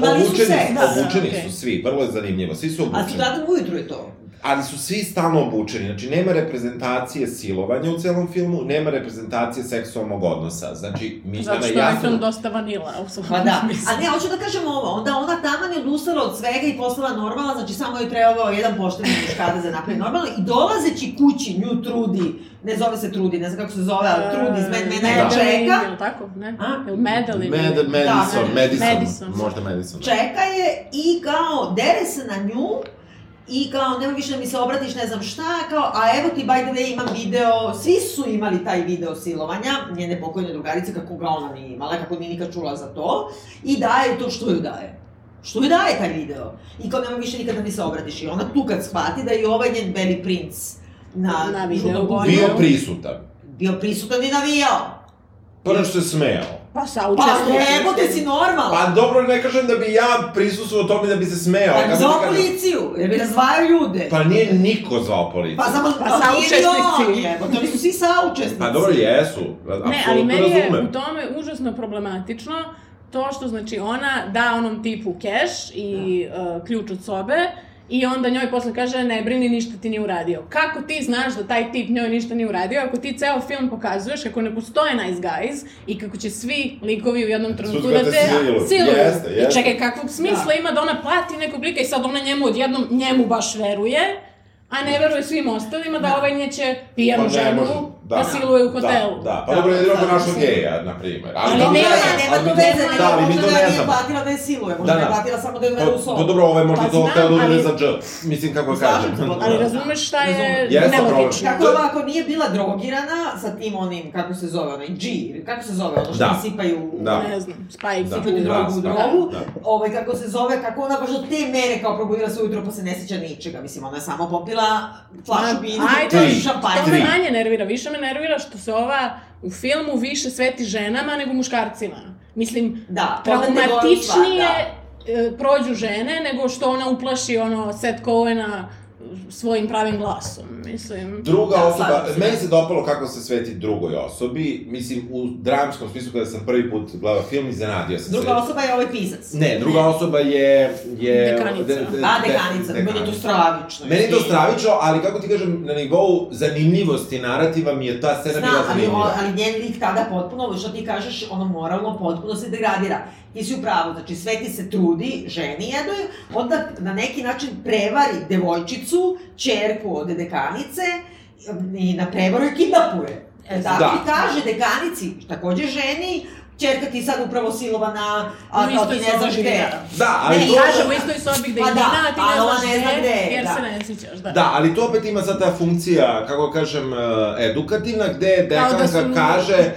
pa, obučeni, obučeni, da, obučeni da, su svi, vrlo je zanimljivo, svi su obučeni. A sutradan ujutru je to ali su svi stalno obučeni. Znači, nema reprezentacije silovanja u celom filmu, nema reprezentacije seksualnog odnosa. Znači, mi Zato što jasno... je film dosta vanila, u svom Pa da, a ne, hoću da kažem ovo, onda ona taman je odustala od svega i postala normalna, znači samo je trebao jedan pošteni muškada za napravi normalno i dolazeći kući nju trudi, ne zove se trudi, ne znam kako se zove, ali trudi, iz men, mene je čeka. Ili tako, ne? A? Ili Madeline? Med, Madison, da, Madison, Madison, možda Madison. Čeka je i kao, dere se na nju, I kao, nema više da mi se obratiš, ne znam šta, kao, a evo ti, by the way, imam video, svi su imali taj video silovanja, njene pokojne drugarice, kako ga ona nije imala, kako nije nikad čula za to, i daje to što ju daje. Što ju daje taj video? I kao, nema više nikada da mi se obratiš. I ona tu kad shvati da je ovaj njen beli princ na, na video bio prisutan. Bio prisutan i navijao. Pa što se smejao. Pa saučestvuje. Pa nebo te si normalan. Pa dobro, ne kažem da bi ja prisustuo tome da bi se smejao. Pa zvao kažem... policiju, jer bi razvajao ljude. Pa nije niko zvao policiju. Pa samo pa, pa saučesnici. Jebo, to nisu svi saučesnici. Pa dobro, jesu. Ne, ali meni je u tome užasno problematično to što znači ona da onom tipu keš i uh, ključ od sobe I onda njoj posle kaže, ne brini, ništa ti nije uradio. Kako ti znaš da taj tip njoj ništa nije uradio, ako ti ceo film pokazuješ kako ne postoje nice guys i kako će svi likovi u jednom trenutku da te siluju. Jeste, jeste. I čekaj, kakvog smisla da. ima da ona plati nekog lika i sad ona njemu odjednom, njemu baš veruje, a ne veruje svim ostalima da, da. ovaj neće pijanu pa ženu da, da siluje u da, hotelu. Da, da. pa dobro, jedino ako našo geja, na primjer. Ali, ali nema, nema to veze, da, ali mi to ne platila da je siluje, možda da, da. je platila samo da je dovede u sobu. Pa dobro, ovaj možda pa to hteo da uvede za dž, mislim kako kažem. Ali razumeš šta je nelogično. Kako ovako nije bila drogirana sa tim onim, kako se zove, onaj G, kako se zove, ono što da. sipaju, da. ne znam, da. sipaju drogu u drogu, ovaj, kako se zove, kako ona baš do te mere kao probudila se ujutro pa se ne sjeća ničega, mislim, ona je samo popila flašu vina, šampanje. To me manje nervira, više me nervira što se ova u filmu više sveti ženama nego muškarcima. Mislim, da, traumatičnije da. E, prođu žene nego što ona uplaši ono Seth Cohena svojim pravim glasom, mislim. Druga da, osoba, meni se dopalo kako se sveti drugoj osobi, mislim, u dramskom smislu kada sam prvi put gledao film, iznenadio sam druga se. Druga osoba je ovaj pisac. Ne, druga ne. osoba je... je dekanica. De, de, A, dekanica, de, meni je to stravično. Meni je to stravično, ali kako ti kažem, na nivou zanimljivosti narativa mi je ta scena Zna, bila zanimljiva. ali, ali njen lik tada potpuno, što ti kažeš, ono moralno potpuno se degradira ti si u pravu, znači Sveti se trudi, ženi jednoj, onda na neki način prevari devojčicu, čerku od dekanice i na prevaru je kidnapuje. E, tako da. i kaže dekanici, takođe ženi, Čerka ti sad upravo silovana, a kao ti ne znaš gde. Da, ali ne, to... kaže u istoj sobi gde pa da, a ti ne znaš ne zna gde, jer da. se ne sjećaš, da. Da, ali to opet ima sad ta funkcija, kako kažem, e, edukativna, gde da dekanka da su... kaže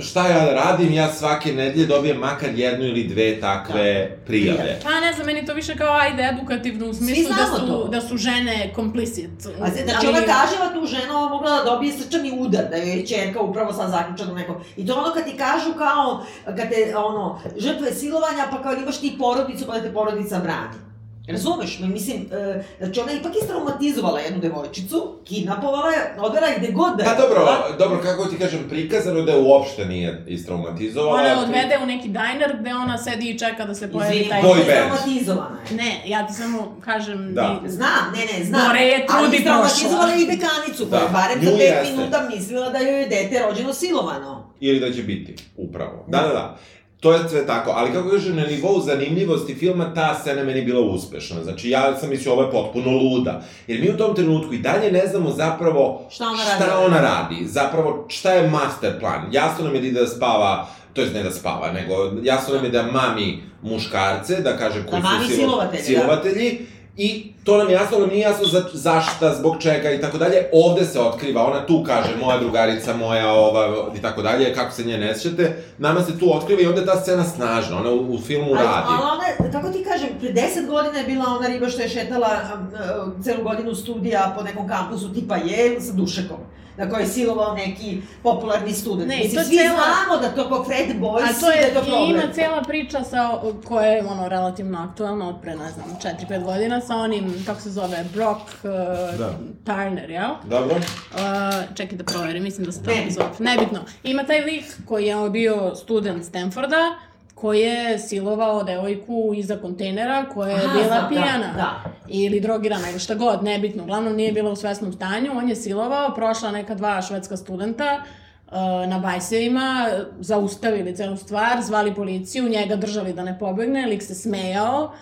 šta ja radim, ja svake nedelje dobijem makar jednu ili dve takve da. prijave. Pa ne znam, meni to više kao ajde edukativno u smislu da su, to. da su žene komplicit. A znači ali... ona kaževa tu žena ova mogla da dobije srčani udar, da je čerka upravo sad zaključana neko. I to ono kad ti kažu kao, kad te, ono, žrtve silovanja, pa kao imaš ti porodicu, pa da te porodica brani. Razumeš me, mislim, uh, znači ona je ipak istraumatizovala jednu devojčicu, kidnapovala je, odvela je gde god da je. Pa dobro, dobro, kako ti kažem, prikazano da je uopšte nije istraumatizovala. Ona je odvede u neki diner gde ona sedi i čeka da se pojavi Izvini, taj... Izvini, istraumatizovana je. Ne, ja ti samo kažem... Da. Di... Znam, ne, ne, znam. Gore je trudi Ali istraumatizovala i dekanicu, da. koja je barem za 5 minuta mislila da joj je dete rođeno silovano. Ili da će biti, upravo. Da, da, da. To je sve tako, ali kako kažem, na nivou zanimljivosti filma, ta scena meni bila uspešna. Znači, ja sam mislio, ovo je potpuno luda. Jer mi u tom trenutku i dalje ne znamo zapravo šta ona radi. Šta ona radi. Zapravo, šta je master plan. Jasno nam je da ide da spava, to jest ne da spava, nego jasno nam je da mami muškarce, da kaže koji da su silovatelji, silovatelji da I to nam jasno, nam nije jasno za, zašta, zbog čega i tako dalje. Ovde se otkriva, ona tu kaže, moja drugarica, moja ova i tako dalje, kako se nje ne sjećate. Nama se tu otkriva i onda ta scena snažna, ona u, u filmu ali, radi. Ali ona, kako ti kažem, pre deset godina je bila ona riba što je šetala uh, celu godinu studija po nekom kampusu tipa Yale sa dušekom na kojoj je silovao neki popularni student. Ne, Mislim, svi cela... znamo da to po Fred Boys, A to je, da je to problem. ima cela priča sa, koja je ono, relativno aktualna od pre, ne znam, 4-5 godina sa onim, kako se zove, Brock uh, da. Turner, jel? Dobro. Uh, čekaj da proverim, mislim da se tako zove. Nebitno. Ima taj lik koji je bio student Stanforda, koji je silovao devojku iza kontejnera koja je Aha, bila da, pijana. Da, da. Ili drogirana ili šta god, nebitno. Uglavnom nije bila u svesnom stanju. On je silovao, prošla neka dva švedska studenta uh, na bajsevima, zaustavili celu stvar, zvali policiju, njega držali da ne pobegne, lik se smejao,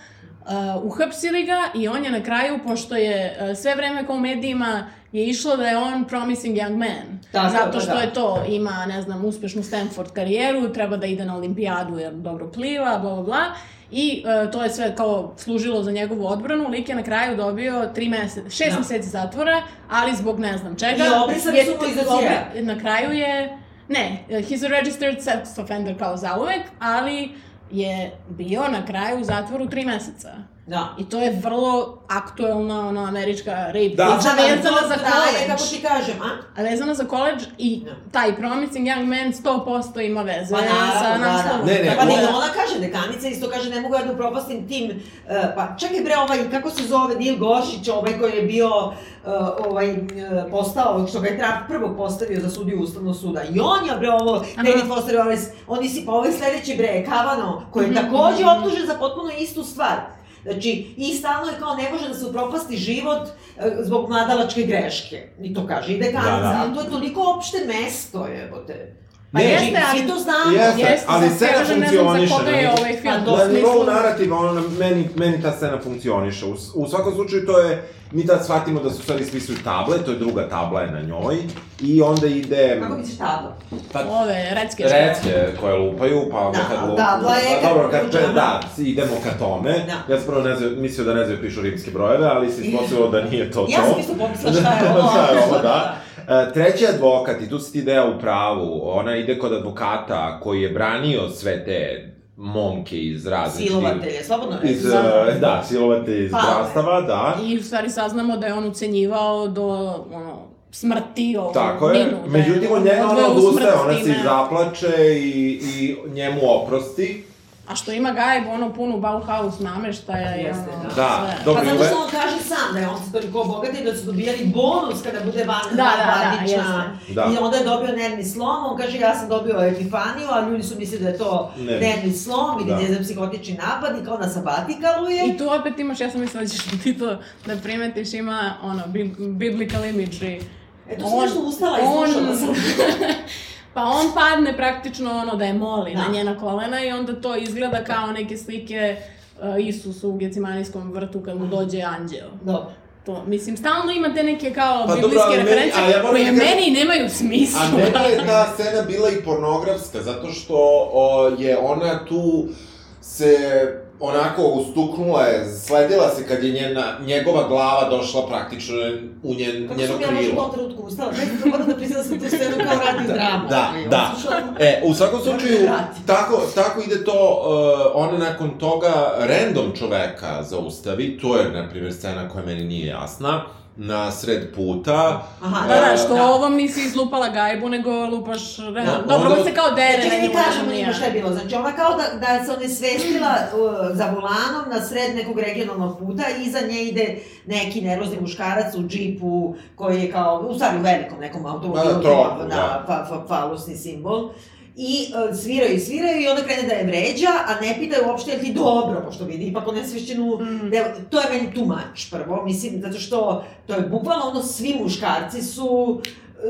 uh, uhapsili ga i on je na kraju, pošto je uh, sve vreme kao u medijima je išlo da je on promising young man. Tako, Zato da, što da. je to, ima, ne znam, uspešnu Stanford karijeru, treba da ide na olimpijadu jer dobro pliva, bla, bla, bla. I uh, to je sve kao služilo za njegovu odbranu. Lik je na kraju dobio tri mesece, šest da. meseci zatvora, ali zbog ne znam čega. I obrisali su mu iz Na kraju je... Ne, he's a registered sex offender kao zauvek, ali je bio na kraju u zatvoru tri meseca. Da. I to je vrlo aktuelna, ono, američka rape da. priča da, vezana za college. kako ti kažem, a? A vezana za college i da. taj Promising Young Man 100% ima veze pa, naravno, sa naslovom. Da, da. Ne, ne, pa ne, ona kaže, dekanica isto kaže, ne mogu ja da upropastim tim, uh, pa čekaj bre, ovaj, kako se zove, Nil Gošić, ovaj koji je bio, uh, ovaj, uh, postao, što ga je Trump prvog postavio za sudiju Ustavnog suda. I on je bre ovo, David Foster Wallace, oni si pa ovaj sledeći bre, Kavano, koji je mm -hmm. takođe optužen za potpuno istu stvar. Znači, i stalno je kao ne može da se upropasti život e, zbog mladalačke greške. I to kaže i dekanica, da, da. ali to je toliko opšte mesto, te. Pa ne, jeste, ali... Svi to znamo. Jeste, jeste ali scena funkcioniše. Ne znam za koga je ovaj film. Pa, na nivou narativa, ono, meni, meni ta scena funkcioniše. U, u svakom slučaju to je mi tad shvatimo da su stvari svi su table, to je druga tabla je na njoj, i onda ide... Kako misliš tabla? Pa, Ove, recke. Recke koje lupaju, pa onda da, kad lupaju... Tabla je... Pa, dobro, kad, kad, da, idemo ka tome. Da. Ja sam prvo ne znam, mislio da ne znam pišu rimske brojeve, ali se ispostavilo da nije to to. Ja sam isto pomislila šta je [laughs] ovo. šta je ovo, da. Uh, treći advokat, i tu si ti deo u pravu, ona ide kod advokata koji je branio sve te momke iz različitih... Silovatelje, slobodno reći. Iz, da, da silovatelje iz brastava, da. I u stvari saznamo da je on ucenjivao do, ono, smrti ovo Tako je, minu, međutim od njega ona odustaje, ona se zaplače i, i njemu oprosti. A što ima gajbu, ono punu Bauhaus nameštaja i ono... Da, da sve. dobro. Pa zato što on kaže sam da je on se toliko obogati da su dobijali bonus kada bude van da, da, da, da, I onda je dobio nervni slom, on kaže ja sam dobio epifaniju, a ljudi su mislili da je to ne. nervni slom ili da. ne znam psihotični napad i kao na sabatikalu je. I tu opet imaš, ja sam mislila da ćeš [laughs] ti to da primetiš, ima ono, biblical imagery. E, to sam nešto ustala i slušala sam. [laughs] Pa on padne praktično ono da je moli da. na njena kolena i onda to izgleda kao neke slike uh, Isusu u Gecimanijskom vrtu kad mu dođe anđeo. Dobro. To, mislim, stalno ima te neke kao pa, biblijske reference meni, ja koje da meni nemaju smisla. A meni je ta scena bila i pornografska, zato što o, je ona tu se onako ustuknula je, sledila se kad je njena, njegova glava došla praktično u njen, Kako njeno krilo. Kako sam ja možda u trenutku ustala? Ne, moram da priznam da sam tu scenu kao radi dramu. Da, da. E, u svakom slučaju, tako, tako ide to, uh, ona nakon toga random čoveka zaustavi, to je, na primjer, scena koja meni nije jasna na sred puta. Aha, da, da, što da. ovo nisi izlupala gajbu, nego lupaš... Ne, da, dobro, onda... se kao dere znači, na nju. kažemo njima šta je bilo. Znači, ona kao da, da se onesvestila uh, za volanom na sred nekog regionalnog puta i iza nje ide neki nervozni muškarac u džipu koji je kao, u stvari u velikom nekom automobilu, da, to, da, da, fa, fa, falusni simbol i uh, sviraju i sviraju i onda krene da je vređa, a ne pitaju uopšte je li ti dobro, pošto vidi ipak onesvešćenu, mm. da, to je meni too much prvo, mislim, zato što to je bukvalno ono, svi muškarci su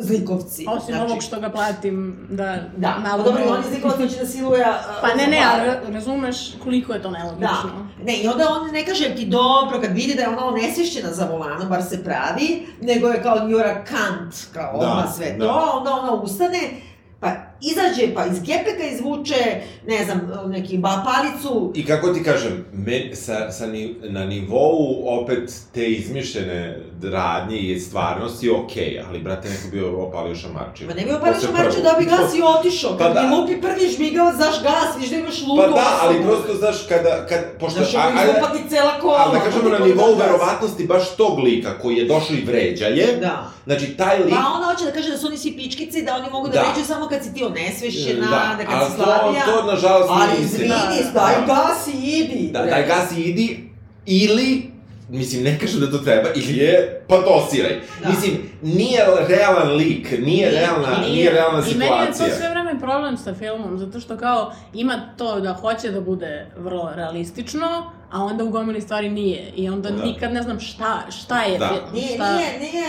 zlikovci. Osim znači, ovog što ga platim da... Da, malo pa dobro, on je zlikovac će da siluje... Pa ne, ne, ali razumeš koliko je to nelogično. Da. Ne, i onda on ne kaže ti dobro kad vidi da je ona onesvješćena za volanom, bar se pravi, nego je kao Njura Kant, kao da, odmah sve da. to, onda ona ustane, izađe, pa iz gepeka izvuče, ne znam, neki ba palicu. I kako ti kažem, me, sa, sa ni, na nivou opet te izmišljene radnje i stvarnosti okej, okay, ali brate, neko bio opalio šamarčinu. Ma ne bi opalio šamarčinu da bi gas i otišao, kad pa da. lupi prvi žmigao, zaš gas, viš da imaš ludu Pa da, ali prosto, znaš, kada, kad, pošto... Znaš, ovo izlupati cela kola. Ali da kažemo na nivou verovatnosti baš tog lika koji je došao i vređa je, da. znači taj lik... Pa ona hoće da kaže da su oni svi pičkici, da oni mogu da, da. vređaju samo kad si ti onesvešćena, da, da kad si slabija. To, to, nažalost. Ali izvini, daj gas i idi. Da, daj gas i idi, ili mislim, ne kažem da to treba, ili je, pa dosiraj. Da. Mislim, nije realan lik, nije, nije realna, nije, nije realna situacija. I meni je to sve vreme problem sa filmom, zato što kao ima to da hoće da bude vrlo realistično, a onda u gomili stvari nije. I onda da. nikad ne znam šta, šta je da. film. Nije, šta... nije, nije,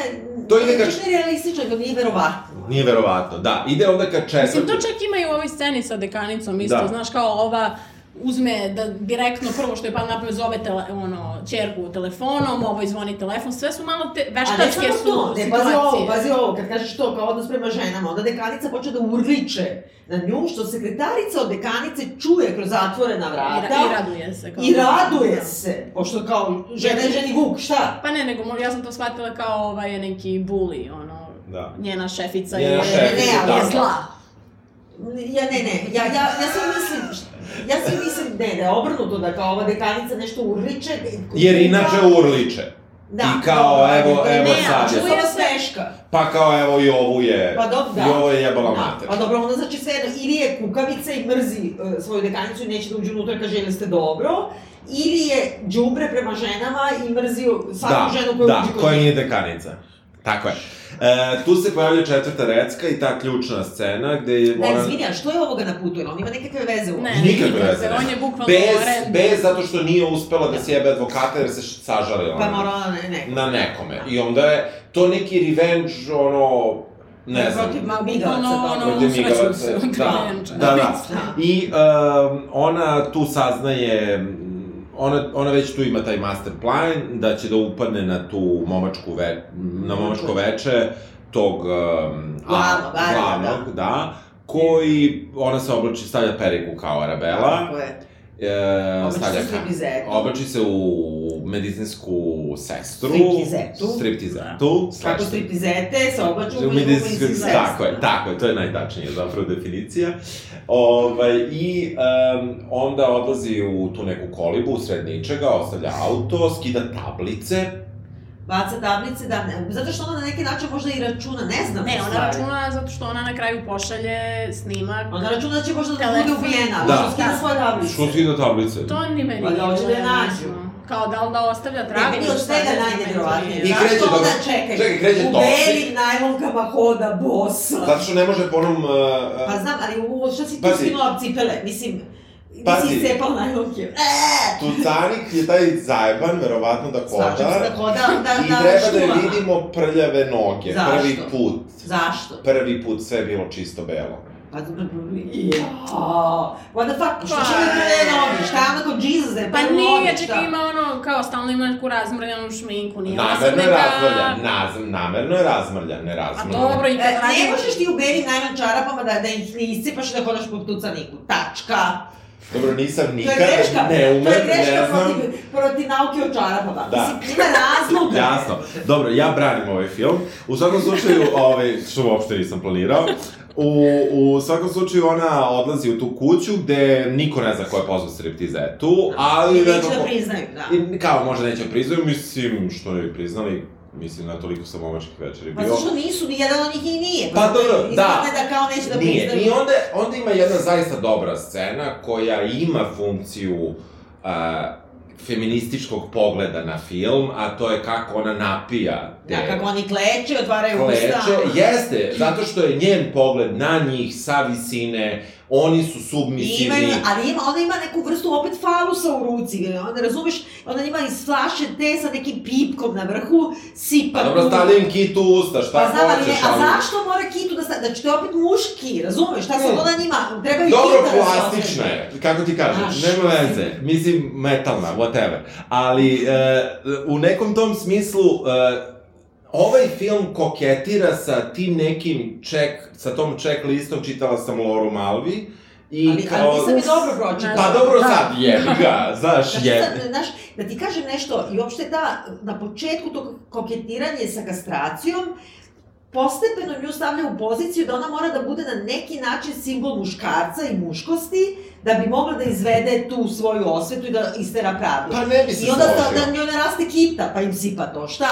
to ide kad... Nije realistično, nego nije verovatno. Nije verovatno, da. Ide onda kad četvrti... Mislim, to čak ima i u ovoj sceni sa dekanicom isto, da. znaš, kao ova uzme da direktno prvo što je pa napravio zove tele, ono, čerku telefonom, ovo izvoni telefon, sve su malo te veštačke su to, ne, pazi ovo, pazi ovo, kad kažeš to kao odnos prema ženama, onda dekanica počne da urliče na nju, što sekretarica od dekanice čuje kroz zatvorena vrata. I, i raduje se. Kao I raduje da. se, pošto kao žena je ženi vuk, šta? Pa ne, nego ja sam to shvatila kao ovaj neki buli, ono, da. njena šefica njena je, šefica, ne, ali je zla. Ja, ne, ne, ja, ja, ja sam mislim, ja svi mislim, ne, da je obrnuto, da kao ova dekanica nešto urliče. Jer inače urliče. Da, I kao, dobro, evo, evo ne, sad je... Čuje sveška. Pa kao, evo, i ovu je... Pa dobro, da. I ovo je jebala da. mater. Pa dobro, onda znači sve jedno, ili je kukavica i mrzi uh, svoju dekanicu i neće da uđe unutra kaže, ili ste dobro, ili je džubre prema ženama i mrzi svaku da, ženu koja da, uđe kod Da, koja nije dekanica. Tako je. E, tu se pojavlja četvrta recka i ta ključna scena gde je ona... Ne, izvini, a što je ovoga na putu? On ima nekakve veze u Ne, nikakve veze. On je bukvalno bez, bez zato što nije uspela da sjebe advokata jer se sažalila. Pa mora ona ne, ne. Na nekome. I onda je to neki revenge, ono, ne znam. Protiv migavaca. Ono, ono, protiv migavaca. Da, da, da, da. I um, ona tu saznaje ona, ona već tu ima taj master plan, da će da upadne na tu momačku ve, na momačko veče tog um, glavnog, glavnog, da. da, koji, ona se oblači, stavlja periku kao Arabela. Tako je. E, oblači stavlja. Oblači se u medicinsku sestru. Striptizetu. Striptizetu. Da. Kako striptizete se oblaču u medicinsku sestru. Tako je, tako je, to je najtačnija zapravo definicija. Ovaj, I um, onda odlazi u tu neku kolibu, u sred ničega, ostavlja auto, skida tablice, baca tablice, da, ne, zato što ona na neki način možda i računa, ne znam. Ne, ona računa zato što ona na kraju pošalje snimak. Ona računa da će možda da bude ubijena, da. što skida svoje tablice. Što skida tablice? To ni meni Pa da hoće da je nađu. Kao da li da ostavlja trag? Ne, meni od svega najnevjerovatnije. I kreće do... onda čekaj? Čekaj, kreće U belim najlonkama hoda bosa. Zato što ne može po onom... Uh, uh... Pa znam, ali u, što si ti skinula cipele? Mislim, Pazi, nisi cepao najlonke. E! Tucanik je taj zajeban, verovatno da hoda. Svačam se da hoda, da, I da treba da je vidimo prljave noge. Zašto? Prvi put. Zašto? Prvi put sve je bilo čisto belo. Pa, ja, what the fuck, što će mi prve noge, šta je ono kao Jesus, da je Pa nije, čekaj, ima ono, kao stalno ima neku razmrljanu šminku, nije Namerno je razmrljan, naz, namerno je razmrljan, ne razmrljan. A dobro, i kad e, radim... Ne možeš ti u belim najlon čarapama da, da ih ne iscepaš i da hodaš po tucaniku, tačka. Dobro, nisam nikad, greška, ne umem, to je greška ne znam. Protiv, protiv nauke o čarapama. Da. Mislim, ima razloga. [laughs] Jasno. Dobro, ja branim ovaj film. U svakom slučaju, ovaj, što uopšte nisam planirao, U, u svakom slučaju ona odlazi u tu kuću gde niko ne zna ko je pozvao striptizetu, ali... I neće da priznaju, da. I, kao, možda neće da priznaju, mislim, što ne bi priznali, mislim, na toliko sam momačkih večeri bio. Pa zašto nisu, ni jedan od njih i nije. Pa, dobro, da. da kao neće da nije. priznaju. I onda, onda ima jedna zaista dobra scena koja ima funkciju uh, feminističkog pogleda na film, a to je kako ona napija te... Da, kako oni kleče, otvaraju kleče, usta. Kleče, jeste, zato što je njen pogled na njih sa visine, oni su submisivni. Imaju, ali ima, ona ima neku vrstu opet falusa u ruci, onda razumeš, ona ima iz flaše te sa nekim pipkom na vrhu, sipa A dobro, stavlja im kitu u usta, šta pa, znam, hoćeš, ali... A zašto mora kitu da stavlja, znači to je opet muški, razumeš, šta se ona njima, treba i Dobro, kita plastična je, kako ti kažem, Aš, nema veze, mislim metalna, whatever, ali uh, u nekom tom smislu, uh, ovaj film koketira sa tim nekim ček, sa tom check listom, čitala sam Loru Malvi, I ali, kao... ali nisam je dobro pročitala. Pa dobro da. sad, jebi ga, znaš, znači, jebi. Znaš, da ti kažem nešto, i uopšte da, na početku to koketiranje sa kastracijom, postepeno nju stavlja u poziciju da ona mora da bude na neki način simbol muškarca i muškosti, da bi mogla da izvede tu svoju osvetu i da istera pravdu. Pa ne bi se I onda da, da njoj ne raste kita, pa im sipa to, šta?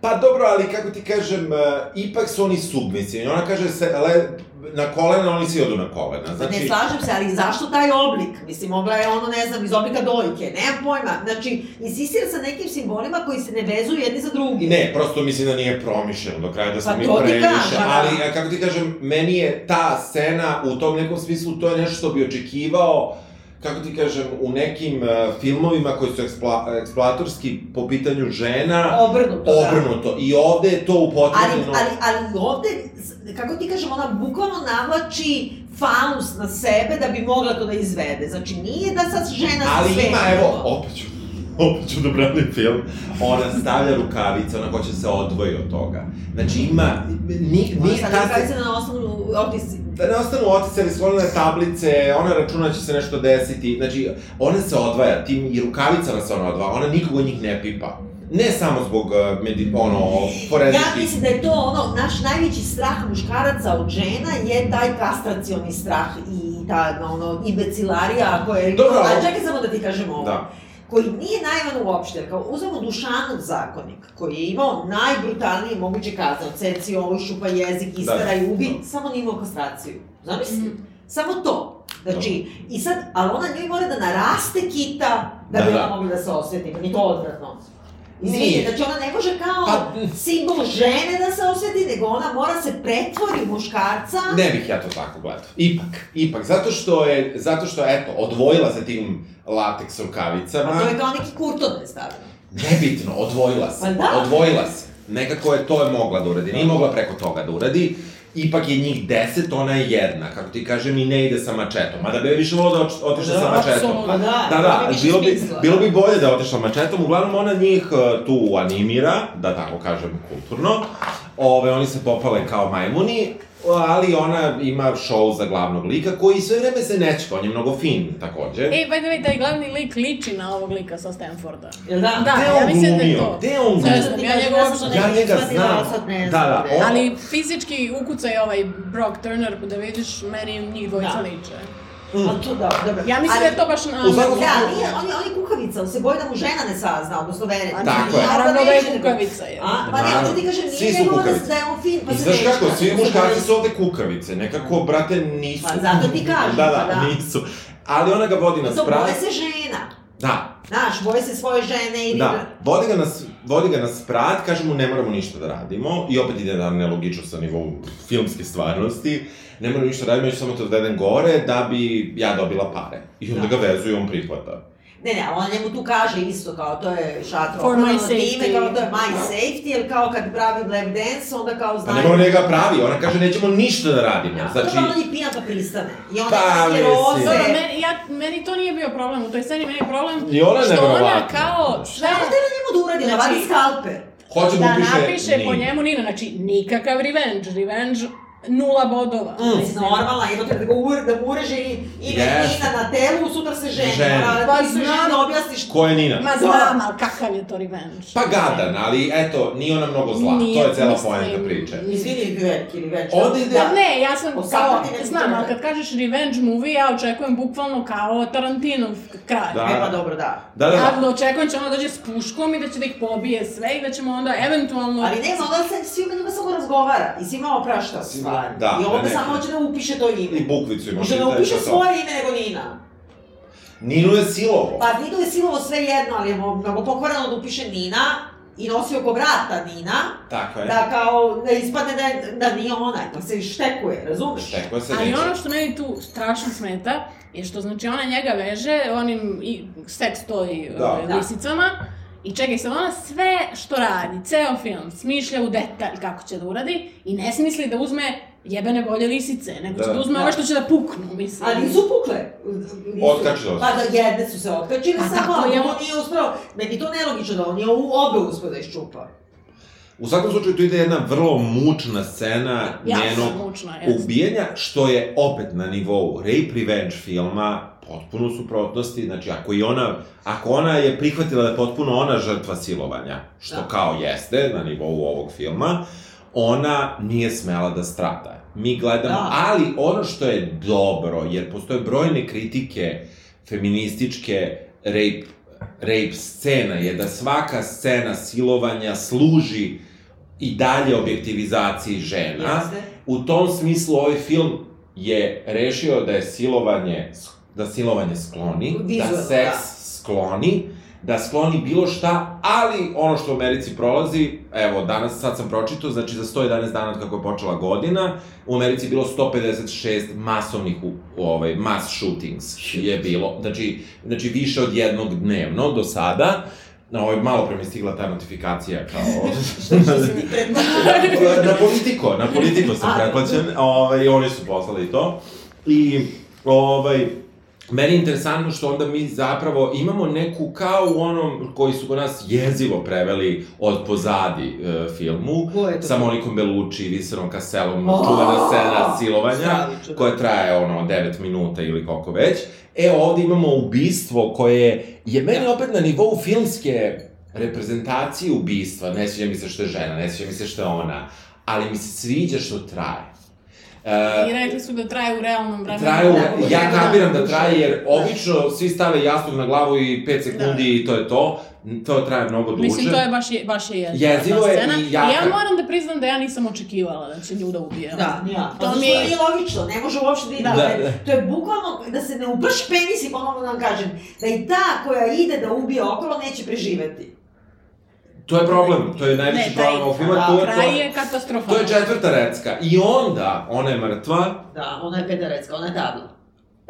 Pa dobro, ali kako ti kažem, uh, ipak su oni submisivni. Ona kaže se, le, na kolena, oni svi odu na kolena. Znači... Ne slažem se, ali zašto taj oblik? Mislim, mogla je ono, ne znam, iz oblika dojke, nemam pojma. Znači, insistira sa nekim simbolima koji se ne vezuju jedni za drugi. Ne, prosto mislim da nije promišljeno do kraja, da smo pa mi previše. Ali, kako ti kažem, meni je ta scena u tom nekom smislu, to je nešto što bi očekivao kako ti kažem, u nekim uh, filmovima koji su ekspla, eksploatorski po pitanju žena... Obrnuto, Obrnuto. Da. I ovde je to upotrebno... Ali, ali, ali ovde, kako ti kažem, ona bukvalno navlači faust na sebe da bi mogla to da izvede. Znači, nije da sad žena ali sve... Ali ima, evo, opet ću opet ću da branim film, ona stavlja rukavice, ona hoće da se odvoji od toga. Znači ima... Ni, ni, ona stavlja rukavice da ne ostanu otisci. Da ne ostanu otisci, ali sklonene tablice, ona računa da će se nešto desiti. Znači, ona se odvaja, tim i rukavicama se ona odvaja, ona nikog od njih ne pipa. Ne samo zbog, uh, medi, ono. Ja mislim da je to ono, naš najveći strah muškaraca od žena je taj kastracioni strah i ta, ono, imbecilarija koja je... Dobro, a čekaj samo da ti kažem ovo. Da koji nije naivan uopšte, kao uzmemo Dušanov zakonik, koji je imao najbrutalnije moguće kazne, odseci ovo, šupa jezik, istara da. i ubi, da. samo nije imao kastraciju. Zamisli? Mm. Samo to. Znači, da. i sad, ali ona njoj mora da naraste kita da, da bi da. ona mogla da se osveti, mi to odvratno. Izvinite, znači ona ne može kao pa, simbol žene da se osveti, nego ona mora se pretvori u muškarca. Ne bih ja to tako gledao. Ipak, ipak, zato što je, zato što, eto, odvojila se tim lateks rukavicama. A to je kao neki kurton je stavljeno. Nebitno, odvojila se. Pa da. Odvojila se. Nekako je to je mogla da uradi. Nije mogla preko toga da uradi ipak je njih deset, ona je jedna, kako ti kažem, i ne ide sa mačetom. Mada bi više volao da otišla da, sa mačetom. Pa da, da, da, bilo bi, bilo bi bolje da otišla mačetom, uglavnom ona njih uh, tu animira, da tako kažem kulturno. Ove, oni se popale kao majmuni, ali ona ima show za glavnog lika koji sve vreme se nečka, on je mnogo fin takođe. Ej, by the way, taj glavni lik liči na ovog lika sa Stanforda. Jel da? Da, ja mislim da je to. Gde on glumio? Ne znam, ja njega uopšte Ja njega znam. Da, da. On... Ali fizički ukucaj ovaj Brock Turner, da vidiš, meni njih dvojica da. liče. Mm. A to da, dobro. Ja mislim ali, da je to baš na... U svakom da, nije, on je, on je kukavica, on se boji da mu žena ne sazna, odnosno vere. Tako je. Naravno da je kukavica. Je. A, pa ne, hoću ti kažem, nije nego da je on fin, pa se Znaš kako, svi muškarci su ovde kukavice, nekako, brate, nisu. Pa zato ti kažem, da, da, pa da. nisu. Ali ona ga vodi na sprat. To boje se žena. Da. Znaš, boje se svoje žene i... Da, vodi ga, nas, vodi ga na sprat, kaže mu ne moramo ništa da radimo, i opet ide na nelogičnost sa nivou filmske stvarnosti ne moram ništa raditi, ja ću samo to odvedem gore da bi ja dobila pare. I onda da. ga vezu i on prihvata. Ne, ne, on njemu tu kaže isto kao to je šatro. For my safety. Time, kao to je my safety, jer kao kad pravi black dance, onda kao znaju... Pa ne mora njega pravi, ona kaže nećemo ništa da radimo. Ja, znači... To on je pijana pa pristane. I onda pa, neke roze... Dobro, meni, ja, meni to nije bio problem, u toj sceni meni je problem I ona što ona kao... Šta je htjela njemu da uradi, znači, navadi skalper? Hoće da, da napiše po njemu Nina, znači nikakav revenge, revenge nula bodova. Mm. Normalno, jedno treba da ga ure, da ureže i ime yes. Nina na telu, sutra se ženi. Ženi. Mora, pa ti znam, da objasniš... Ko je Nina? Ma znam, ali kakav je to revenge? Pa gadan, ali eto, nije ona mnogo zla. Nije, to je cela poenta priče. Izvini, veliki revenge. Ovde ide... Da, ne, ja sam kao, znam, ali kad kažeš revenge movie, ja očekujem bukvalno kao Tarantinov kralj. Da. E pa dobro, da. Da, da, da. Ja očekujem da će ona dođe s puškom i da će da ih pobije sve i da ćemo onda eventualno... Ali ne, onda se svima njima samo razgovara i svima oprašta stvari. Da, I ovde samo hoće da upiše to ime. I bukvicu ima. Može da upiše svoje ime nego Nina. Ninu je silovo. Pa Ninu je silovo sve jedno, ali je mnogo pokvarano da upiše Nina i nosi oko vrata Nina. Tako je. Da kao, da ispadne da, da nije ona, da se štekuje, razumeš? Štekuje se Ali ono što meni tu strašno smeta je što znači ona njega veže onim i seks toj Da. ovaj, Da. I čekaj sad ona sve što radi, ceo film, smišlja u detalj kako će da uradi i ne smisli da uzme jebene bolje lisice, nego će Da. da, uzme Da. ove što će da puknu, mislim. Ali nisu pukle. Nisu. Otkačile su. Pa da, jedne su se otkačile Pa samo, tako ali je. on nije uspeo, meni to nelogično da on je u obe uspeo da iščupa. U svakom slučaju tu ide jedna vrlo mučna scena Jako njenog mučna, jeste. ubijanja, što je opet na nivou rape revenge filma potpuno u suprotnosti, znači ako i ona, ako ona je prihvatila da je potpuno ona žrtva silovanja, što Da. kao jeste na nivou ovog filma, ona nije smela da strada. Mi gledamo, Da. ali ono što je dobro, jer postoje brojne kritike feminističke rape, rape scena, je da svaka scena silovanja služi i dalje objektivizaciji žena. Jeste. U tom smislu ovaj film je rešio da je silovanje, da silovanje skloni, da Vizuelno, seks da. skloni, da skloni bilo šta, ali ono što u Americi prolazi, evo, danas, sad sam pročitao, znači za 111 dana od kako je počela godina, u Americi je bilo 156 masovnih, u, u ovaj, mass shootings je bilo, znači, znači više od jednog dnevno do sada, Na ovaj, malo pre mi stigla ta notifikacija kao... [laughs] Što si ti pretplaćen. na politiko, na politiko sam A, pretplaćen, ovaj, oni su poslali to. I, ovaj, meni je interesantno što onda mi zapravo imamo neku, kao u onom koji su kod nas jezivo preveli od pozadi e, filmu, sa Monikom Bellucci i Viserom Castellom, O, čuvena scena silovanja, stravično. koja traje ono 9 minuta ili koliko već. E, ovde imamo ubistvo koje je meni opet na nivou filmske reprezentacije ubistva, ne sviđa mi se što je žena, ne sviđa mi se što je ona, ali mi se sviđa što traje. I E, rekli su da traje u realnom vremenu. Traju, Da, ja da, kapiram da da. traje, jer obično svi stave jastuk na glavu i 5 sekundi Da. i to je to. To traje mnogo duže. Mislim, to je baš, je, baš je Jezivo ta je scena. i jaka. ja moram da priznam da ja nisam očekivala da će nju da ubije. Da, ja. To To mi je- nije logično, ne može uopšte da ide. Da, to, da. je, to je bukvalno da se ne ubrši penis i ponovno da vam kažem, da i ta koja ide da ubije okolo neće preživeti. To je problem, to je najveći Ne, taj- problem ovog filma, da, to je Kraj to. je katastrofalan. To je četvrta recka. I onda, ona je mrtva, Da, ona je pederecka, ona je tabla.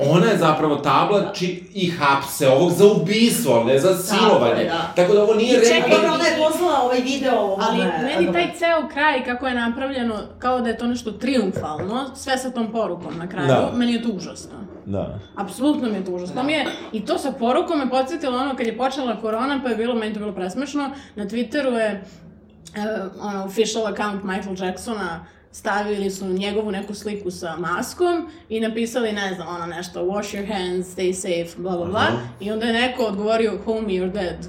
Ona je zapravo tabla či, i hapse ovog za ubistvo, ne za silovanje. da. Tako da ovo nije I čekaj, ona je poslala ovaj video ovome... Ali meni taj ceo kraj, kako je napravljeno, kao da je to nešto triumfalno, sve sa tom porukom na kraju, Da. meni je to užasno. Da. Apsolutno mi je to užasno. To mi je, I to sa porukom me podsjetilo ono kad je počela korona, pa je bilo, meni to bilo presmešno, na Twitteru je uh, ono, official account Michael Jacksona stavili su njegovu neku sliku sa maskom i napisali, ne znam, ono nešto, wash your hands, stay safe, bla bla bla. I onda je neko odgovorio, homie, you're dead.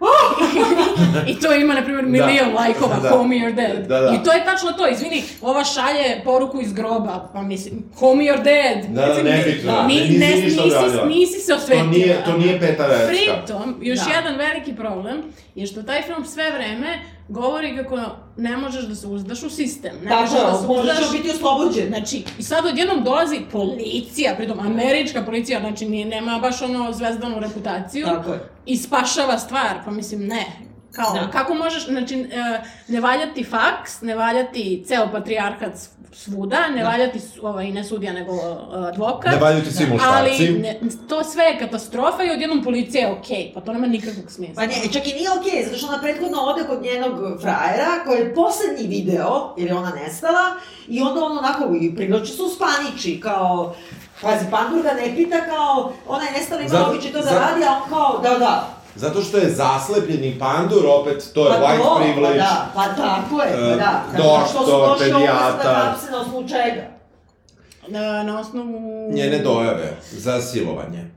[laughs] I to ima, na primjer, milion lajkova, Da. homie, you're dead. Da, da. I to je tačno to, izvini, ova šalje poruku iz groba, pa mislim, homie, you're dead. Da, da, Mislim, nebitno, da. ne- Ni, nisi ne, ništa nisi, odradila. nisi se To osvetila. nije, to nije peta recka. Pritom, još Da. jedan veliki problem je što taj film sve vreme govori kako ne možeš da se uzdaš u sistem. Ne Tako možeš da se uzdaš... će biti oslobođen. Znači, i sad odjednom dolazi policija, pritom američka policija, znači nije, nema baš ono zvezdanu reputaciju, Tako je. i spašava stvar, pa mislim ne. Kao, Da. kako možeš, znači, e, ne valja ti faks, ne valja ti ceo patrijarhat svuda, ne valja ti, s- ovaj, ne sudija, nego e, advokat. Ne valjaju ti svi muškarci. Ali ne, to sve je katastrofa i odjednom policija je okej, pa to nema nikakvog smisla. Pa ne, čak i nije okej, zato što ona prethodno ode kod njenog frajera, koji je poslednji video, jer je ona nestala, i onda on onako, i priglači se uspaniči, kao, pazi, Pandur ga ne pita kao, ona je nestala, ima Zato- običaj to da radi, a on kao, da, da. Zato što je zaslepljeni pandur, opet, to je Pa white to, privilege. Pa da, pa tako je, pa E, da. doktor, što su došli da pedijatar. na osnovu čega? Na, na osnovu... Njene dojave za silovanje.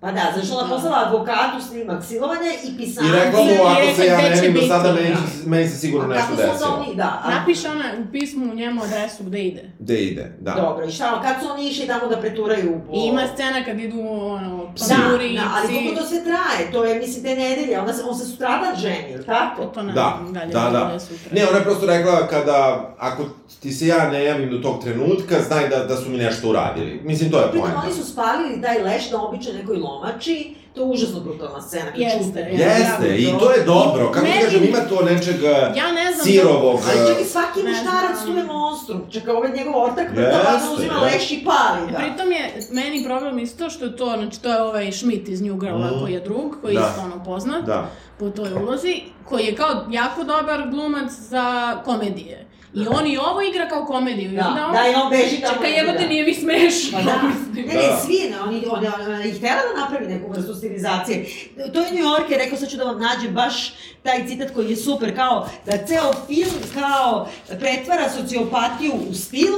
Pa da, zato što ona Da. poslala advokatu snimak silovanja i pisanje. I rekla mu, ako se ja ne vidim do sada, meni, da. meni se sigurno A nešto kako su onda desilo. oni, da. a- Napiše ona u pismu njemu adresu gde ide. Gde ide, da. Dobro, i šta, kad su oni išli tamo da preturaju po... I ima scena kad idu, ono, panduri, Da, da, ali koliko to sve traje, to je, mislim, te nedelje, ona se, on se sutradan ženi, ili tako? To ne Da, dalje, da, da. sutra. Ne, ona je prosto rekla kada, ako ti se ja ne javim do tog trenutka, znaj da, da su mi nešto uradili. Mislim, to je Pritom poenta. oni su spalili taj leš na običaj nekoj omači, to je užasno brutalna scena. Jeste, jeste. Jeste, i to je dobro. Kako ti Meni- kažem, ima to nečeg uh, Ja ne znam, sirovog... Ali čak i svaki znam. tu je monstrum. Čekaj, ovaj njegov ortak Jeste, uzima jeste. leš i pali ga. Pritom je meni problem isto što je to, znači to je ovaj Schmidt iz New Girla Mhm. koji je drug, koji Da. je isto ono poznat Da. po toj ulozi, koji je kao jako dobar glumac za komedije. I on i ovo igra kao komediju. Da, onda on, da, i on beži tamo. Čekaj, evo te, da. nije mi smešno. Pa da. [laughs] mislim. Ne, ne, Da. svi, ne, oni, oni, oni, oni ih tera da napravi neku vrstu stilizacije. To je New York je rekao, sad ću da vam nađem baš taj citat koji je super, kao da ceo film kao pretvara sociopatiju u stil,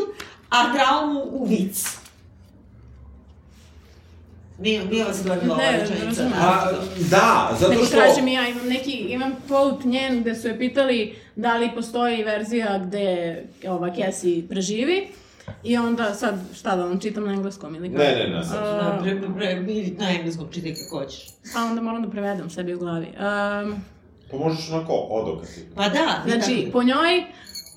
a traumu u vic. Nije, nije vas dojmila ova rečenica. razumem. Pa, da, zato što... tražim i ja, imam neki, imam quote njen gde su je pitali da li postoji verzija gde ova Cassie preživi. I onda sad, šta da vam čitam na engleskom ili kako? Ne, ne, ne, sad. Na, Uh, pre, pre, na engleskom, čitaj kako hoćeš. pa onda moram da prevedem sebi u glavi. Um, Pa možeš onako odokati. Pa da, Znači, tako- po njoj,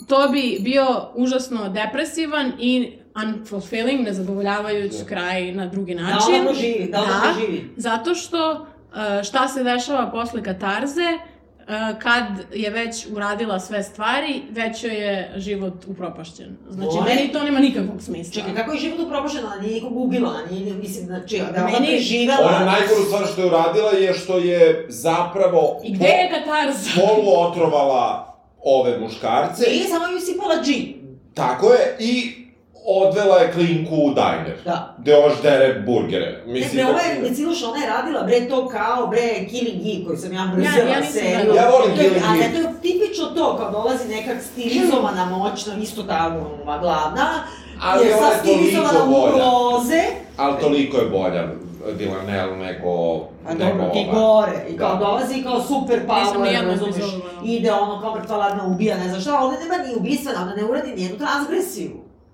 to bi bio užasno depresivan i unfulfilling, nezadovoljavajuć Da. kraj na drugi da način. ona proživi, da ona Da. proživi. Zato što uh, šta se dešava posle katarze, uh, kad je već uradila sve stvari, već joj je život upropašćen. Znači, Moje- meni to nema nikakvog smisla. Čekaj, kako je život upropašen, ona nije nikog ubila, nije, mislim, znači, da je ona Meni- preživela. Ona najgoru stvar što je uradila je što je zapravo I gde je katarza? polu otrovala ove muškarce. Nije samo ju sipala džin. Tako je, i odvela je klinku u dajner. Da. Gde ova ždere burgere. Ne, Mislim, bre, da- ovo je, Deciluš, ona je radila, bre, to kao, bre, Killing Eve, koji sam ja brzela Ja- ja seriju. Ja volim Killing Eve. ne, to je tipično to, kao dolazi nekak stilizovana moćna, isto ta ova glavna, Ali je ona toliko stilizovana u bolja. roze, Ali toliko je bolja Villanelle nego, a nego dobro, ti ova. gore, i kao Da. dolazi kao super power, gledala. ide ono kao mrtva ladna ubija, ne znam šta, ovde nema ni ubistvena, ona ne uradi nijednu transgresiju.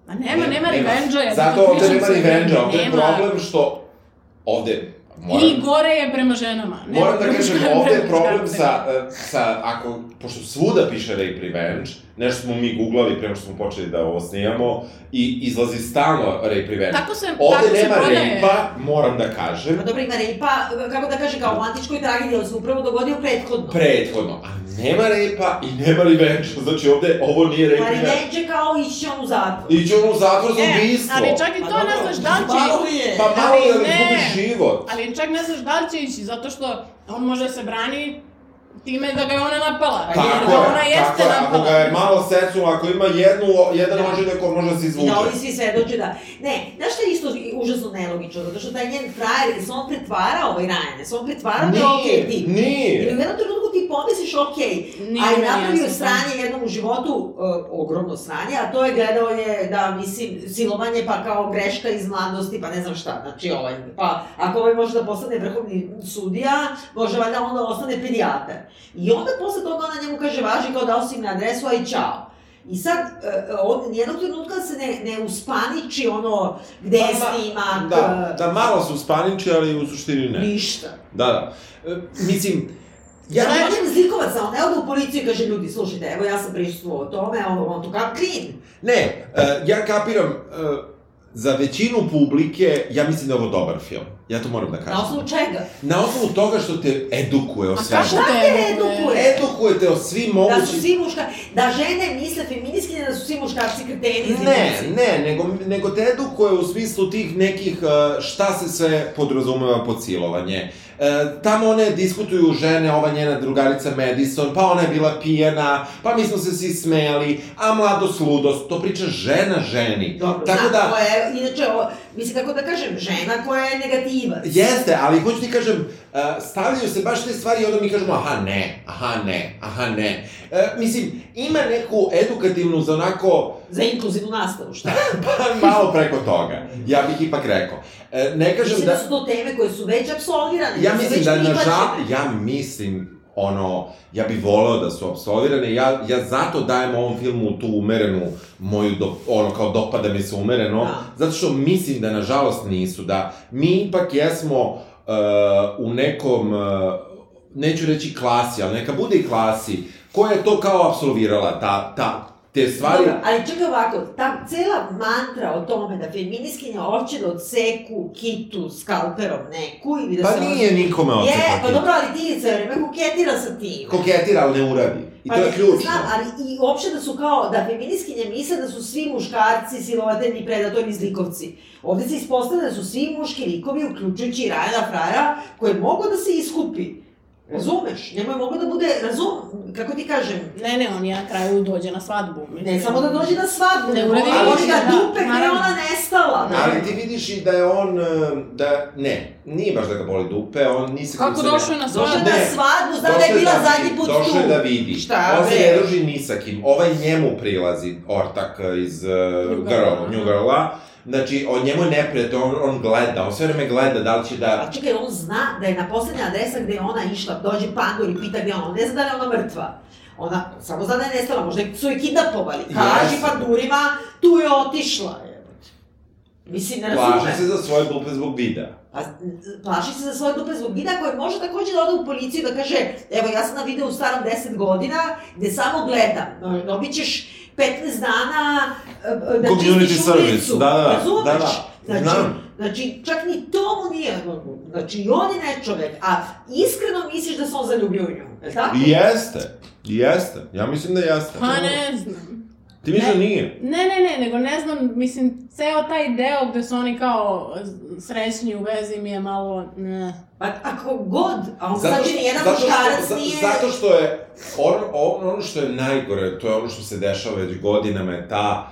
A nema, nema revenge-a. Zato to ovde nema sa- revenge ovde je problem što ovde moram, I gore je prema ženama. Nema moram da prema kažem, ovde je prema problem [laughs] sa, e, sa, ako, pošto svuda piše rape revenge, nešto smo mi googlali pre nego što smo počeli da ovo snijamo, i izlazi stalno rape revenge. Tako se, Ovde tako nema rape-a, moram da kažem, Pa dobro, ima rejpa, kako da kaže, kao u antičkoj tragediji, ali se upravo dogodio prethodno. prethodno, a nema rape-a i nema revenge, znači ovde ovo nije rape Pa revenge. kao ići on u zatvor. Iće on u zatvor za E, ubistvo. ali čak i Pa to ne dobro, znaš da li će... malo je. Pa malo Ali da ne ne. život. Ali čak ne znaš da li će ići, zato što on može da se brani time da ga je ona napala. Pa Jer Tako je, ona jeste tako je, ako napala. ga je malo secula, ako ima jednu, jedan Da. ožiljak, on može da se izvuče. da ovi svi svedoče da... Ne, znaš šta je isto užasno nelogično? Zato što taj njen frajer, se on pretvara ovaj Ryan, se on pretvara da je okej Nije, tip. I u nije. jednom trenutku pomisliš, okej, Nije a meni napravio sranje jednom u životu, uh, ogromno sranje, a to je gledao je da, mislim, silovanje pa kao greška iz mladosti, pa ne znam šta, znači ovaj, pa ako ovaj može da postane vrhovni sudija, može valjda onda ostane pedijatar. I onda posle toga ona njemu kaže, važi kao dao si mi adresu, aj čao. I sad, uh, on, nijednog trenutka se ne, ne uspaniči ono gde je ma- snimak, Da, da malo su spaniči, ali u suštini ne. ništa. Da, da. E, mislim, ja... Možem zlikovac, on ne ode u policiju i kaže, ljudi, slušajte, evo ja sam prisustvovao tome, on, on to kao clean. Ne, e, ja kapiram, e, za većinu publike, ja mislim da je ovo dobar film. Ja to moram da kažem. Na osnovu čega? Na osnovu toga što te edukuje o A svemu. kako Šta te te edukuje? edukuje? Edukujete o svim Da mogućim... su svi muška, da žene misle feministkinje da su svi muškarci kreteni Ne, ne, nego, nego te edukuje u smislu tih nekih uh, šta se sve podrazumeva pod silovanje. E, tamo one diskutuju žene, ova njena drugarica Madison, pa ona je bila pijana, pa mi smo se svi smejali, a mladost, ludost, to priča žena ženi. Dobro, Tako znam, da, to je, inače, o, mislim, kako da kažem, žena koja je negativac. Jeste, ali hoću ti kažem, uh, stavljaju se baš te stvari i onda mi kažemo aha ne, aha ne, aha ne. Uh, mislim, ima neku edukativnu za onako, Za inkluzivnu nastavu, šta? [laughs] pa malo preko toga, ja bih ipak rekao. Uh, ne kažem Mislim da... da su to teme koje su već apsolvirane. Ja su mislim već da na žal, prihvaćene. ja mislim, ono, ja bih voleo da su absolvirane, ja, ja zato dajem ovom filmu tu umerenu moju, do, ono, kao dopada mi se umereno, Da. zato što mislim da nažalost nisu, da. Mi ipak jesmo uh, u nekom, uh, neću reći klasi, ali neka bude i klasi, koja je to kao absolvirala, ta, ta te stvari... Dobro, ali čekaj ovako, ta cela mantra o tome da feminiskinja hoće da odseku kitu skalperom neku ili da Pa se... nije nikome Je, odsekao pa dobro, ali ti se vreme koketira sa tim. Koketira, ali ne uradi. I Pa to je ključno. Znam, ali i uopšte da su kao, da feminiskinje misle da su svi muškarci silovatelji, predatori, zlikovci. Ovde se ispostavlja da su svi muški likovi, uključujući i Rajana Frara, koji mogu da se iskupi. Razumeš? Njemu je da bude, razum, kako ti kažem, Ne, ne, on je na kraju dođe na svadbu. Mislim. ne samo da dođe na svadbu, Ne uradi on ništa, da dupe gde ona nestala. da. Ali ti vidiš i da je on, e, da, ne, nije baš da ga boli dupe, on nisi... Kako došao je na Došao svadbu? je na Ne, svadbu, znam da Došao je bila da zadnji put tu. Došao je da vidi. Šta, On se ne druži ni sa kim. Ovaj njemu prilazi, ortak iz uh, New Girl, Girl, New. Girla. Znači, on njemu je neprijatelj, on, on gleda, on sve vreme gleda da li će da... A čekaj, on zna da je na poslednja adresa gde je ona išla, dođe Pandur i pita gde ona, on ne zna da li je ona mrtva. Ona samo zna da je nestala, možda su je kidnapovali. Kaži Jeste. Pandurima, tu je otišla. Mislim, ne razumem. Plaši se za svoje dupe zbog videa. Pa, plaši se za svoje dupe zbog vida koji može takođe da ode u policiju da kaže evo ja sam na videu starom 10 godina gde samo gledam, dobit ćeš 15 dana e, da Community čistiš service, ulicu. da, da, Razumeš? da, da. Znači, Znam. znači, čak ni to mu nije, znači on je ne čovek, a iskreno misliš da se on zaljubio u nju, je li tako? Jeste, jeste. Ja mislim da jeste. Pa ne znam. Ti misliš da nije? Ne, ne, ne, nego ne znam, mislim, ceo taj deo gde su oni kao srećni u vezi mi je malo, ne. Pa ako god, a on znači ni jedan muškarac nije... Zato što je, ono, ono, ono što je najgore, to je ono što se dešava već godinama, je ta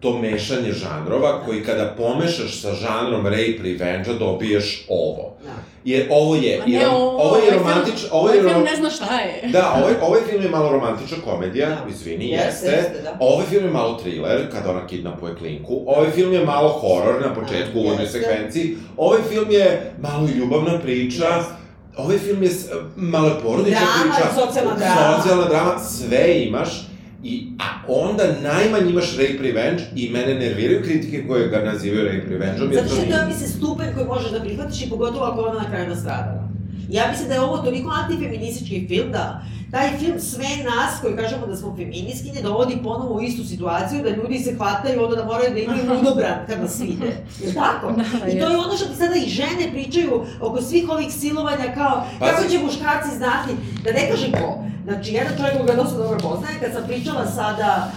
to mešanje žanrova, koji kada pomešaš sa žanrom rape revenge dobiješ ovo. Da. Jer ovo je, i ne, rom, ovo, ovo je ovaj romantič, film, ovo ovaj je film rom, ne zna šta je. Da, ovaj, ovaj film je malo romantična komedija, Da. izvini, Jeste, jeste. jeste, da. Ovaj film je malo thriller, kada ona kidnapuje klinku. Ovaj film je malo horor na početku, u Jeste. sekvenciji. Ovaj film je malo i ljubavna priča. Jeste. Ovaj film je malo je porodična priča. socijalna drama. Socijalna drama, sve imaš. I, a onda najmanje imaš rape revenge i mene nerviraju kritike koje ga nazivaju rape revenge-om. jer Zato što nije. to je, mislim, stupanj koji možeš da prihvatiš i pogotovo ako ona na kraju nastradala. Ja mislim da je ovo toliko antifeministički film da taj film sve nas koji kažemo da smo feminiskinje dovodi ponovo u istu situaciju da ljudi se hvataju onda da moraju da imaju [laughs] ludobran kad nas vide. Je tako? Da, I to je ono što ti sada i žene pričaju oko svih ovih silovanja kao Pazi. kako će muškarci znati, da ne kažem ko. Znači, jedan čovjek koga dosta dobro poznaje, kad sam pričala sada,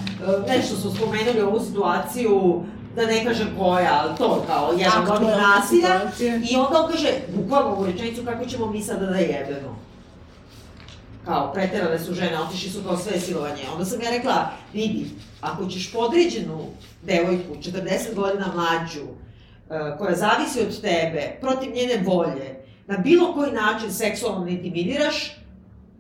e, nešto smo spomenuli ovu situaciju, da ne kažem koja, ali to kao jedan od nasilja, i onda on kaže, bukvalno u rečenicu, kako ćemo mi sada da jebemo. Kao, preterale su žene, otišli su kao sve silovanje. Onda sam ja rekla, vidi, ako ćeš podređenu devojku, 40 godina mlađu, e, koja zavisi od tebe, protiv njene volje, na bilo koji način seksualno intimidiraš,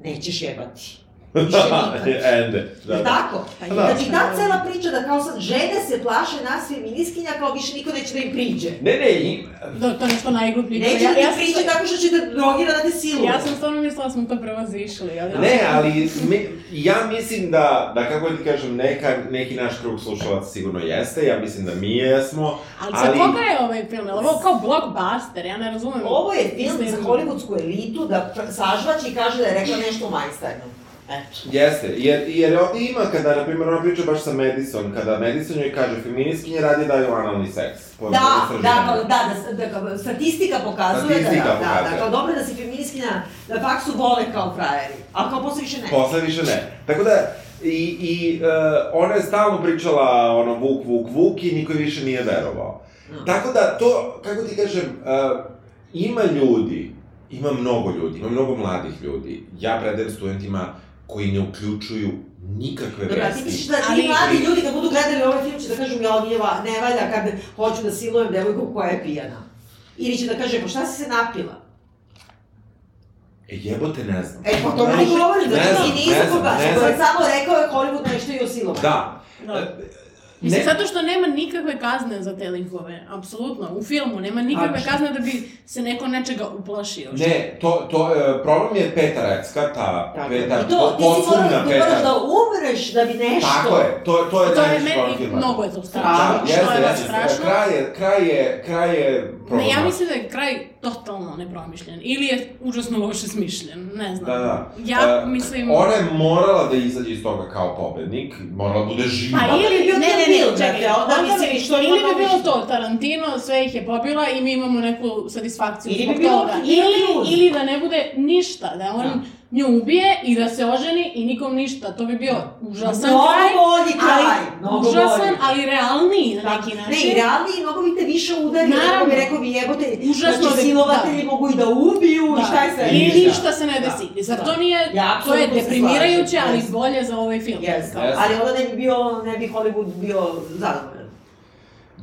nećeš jebati. Nikad. Ende. Da, Da, da. tako? Pa Da. Znači, ta cela priča da kao sad žene se plaše nas feminiskinja kao više niko neće da im priđe. Ne, ne, i, Da, to je nešto najgluplje. Neće ja, da ti ja, sam priđe sta- tako što će te drogira da te siluje. ja sam stvarno mislila da smo to prevazišli, ali... Ne, ali mi, ja mislim da, da kako ti kažem, neka, neki naš krug slušalaca sigurno jeste, ja mislim da mi jesmo, Ali za ali- koga je ovaj film? Ovo kao blockbuster? Ja ne razumem. Ovo je film Mislim- za hollywoodsku elitu da pr- sažvaći i kaže da je rekla nešto o Weinsteinu. Eto. Jeste, jer, jer ovdje ima kada, na primjer, ona priča baš sa Madison, kada Madison joj kaže feminiskinje radi daju analni seks. Po Da, da, istraživanju. kao, da, da, da, kao, statistika pokazuje Statistika da, da, da, pokazuje. da, kao dobro da si feminiskinja, da faksu vole kao frajeri, a kao posle više ne. Posle više ne. Tako da, i, i uh, ona je stalno pričala ono Vuk, Vuk, Vuk i niko više nije verovao. Mm. Tako da to, kako ti kažem, uh, ima ljudi, ima mnogo ljudi, ima mnogo mladih ljudi. Ja predajem studentima koji ne uključuju nikakve ti vesti. misliš da ti Ali- mladi ljudi kad budu gledali ovaj film će da kažu ja nije va, ne valja kad hoću da silujem devojku koja je pijana. Ili će da kaže, pa šta si se napila? E, jebote, ne znam. E, pa to Ne mi govorim, da ne ti nisam ne znam, koga, samo rekao je Hollywood nešto i o silovanju. Da. Da. E, Mislim, ne. zato što nema nikakve kazne za te likove, apsolutno. U filmu nema nikakve A, kazne da bi se neko nečega uplašio. Ne, to, to, uh, problem je Petar Ecka, ta Tako. Petar, to, moraš, Petar. ti moraš da umreš da bi nešto... Tako je, to, to je To je problem filma. mnogo je to Da, strašno. jeste, što je baš jeste, strašno. kraj je, kraj je, kraj je problem. Ne, ja mislim da je kraj totalno nepromišljen. Ili je užasno loše smišljen, ne znam. Da, da. Ja E, mislim... Ona je morala da izađe iz toga kao pobednik, morala da bude živa. Pa ili, bi bio ne, ne, ne, čekaj, onda mislim, bi, što ili bi bilo to, Tarantino sve ih je pobila i mi imamo neku satisfakciju Ili zbog bi bilo toga. Ili, ili da ne bude ništa, da on Da. Nju ubije i da se oženi i nikom ništa. To bi bio užasan Mnogo kraj. bolji kraj, ali, mnogo užasan, bolji. ali realniji na Da. neki Ne, način. i realniji, mnogo bi te više udari, Naravno. bi rekao bi jebote, Užasno znači da- silovatelji da. mogu i da ubiju, Da. šta je sve? I Ništa. ništa se ne Da. desi. Zar Da. to nije, Ja to je deprimirajuće, slažem, ali bolje za ovaj film. Jeste, Jeste. ali onda ne bi bio, ne bi Hollywood bio zadovoljan.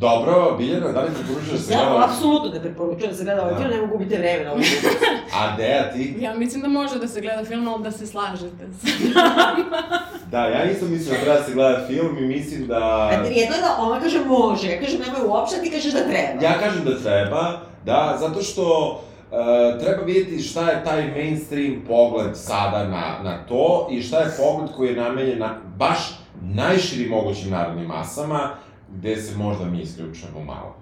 Dobro, Biljana, da li preporučuješ da se gleda? Ja apsolutno ne preporučujem da se gleda ovaj Da. film, ne mogu gubite vreme na [laughs] ovaj film. A Deja, ti? Ja mislim da može da se gleda film, ali da se slažete. [laughs] Da, ja isto mislim da treba da se gleda film i mislim da... Jedno je da ona kaže može, ja kažem nemoj uopšte, ti kažeš da treba. Ja kažem da treba, da, zato što uh, treba vidjeti šta je taj mainstream pogled sada na, na to i šta je pogled koji je namenjen na baš najširim mogućim narodnim masama, gde se možda mi isključujemo malo.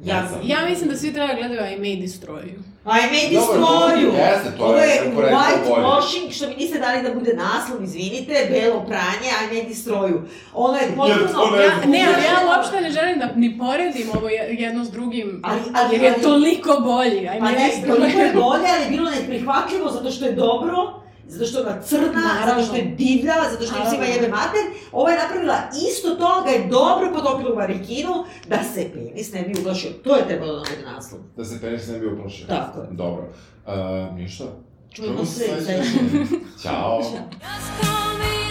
Ne Ja- znam. Ja mislim da svi treba da gledaju I May Destroy You. I may destroy you. jeste, to Ovo je je white bolje. washing, što mi niste dali da bude naslov, izvinite, belo pranje, I may destroy you. Ono je potpuno... Ja, ne, ali ja uopšte ne želim da ni poredim ovo je- jedno s drugim, Ali- ali- jer je toliko bolji. I Pa May ne, Destroy toliko je bolje, ali je bilo neprihvatljivo zato što je dobro, zato što je ona crna, Naravno. zato što je divlja, zato što im svima jebe mater. Ova je napravila isto to, ga je dobro potopila u varikinu, da se penis ne bi uglašio. To je trebalo da bude naslov. Da se penis ne bi uplašio. Tako je. Dobro. Uh, ništa. Čujemo se. [laughs] Ćao. Me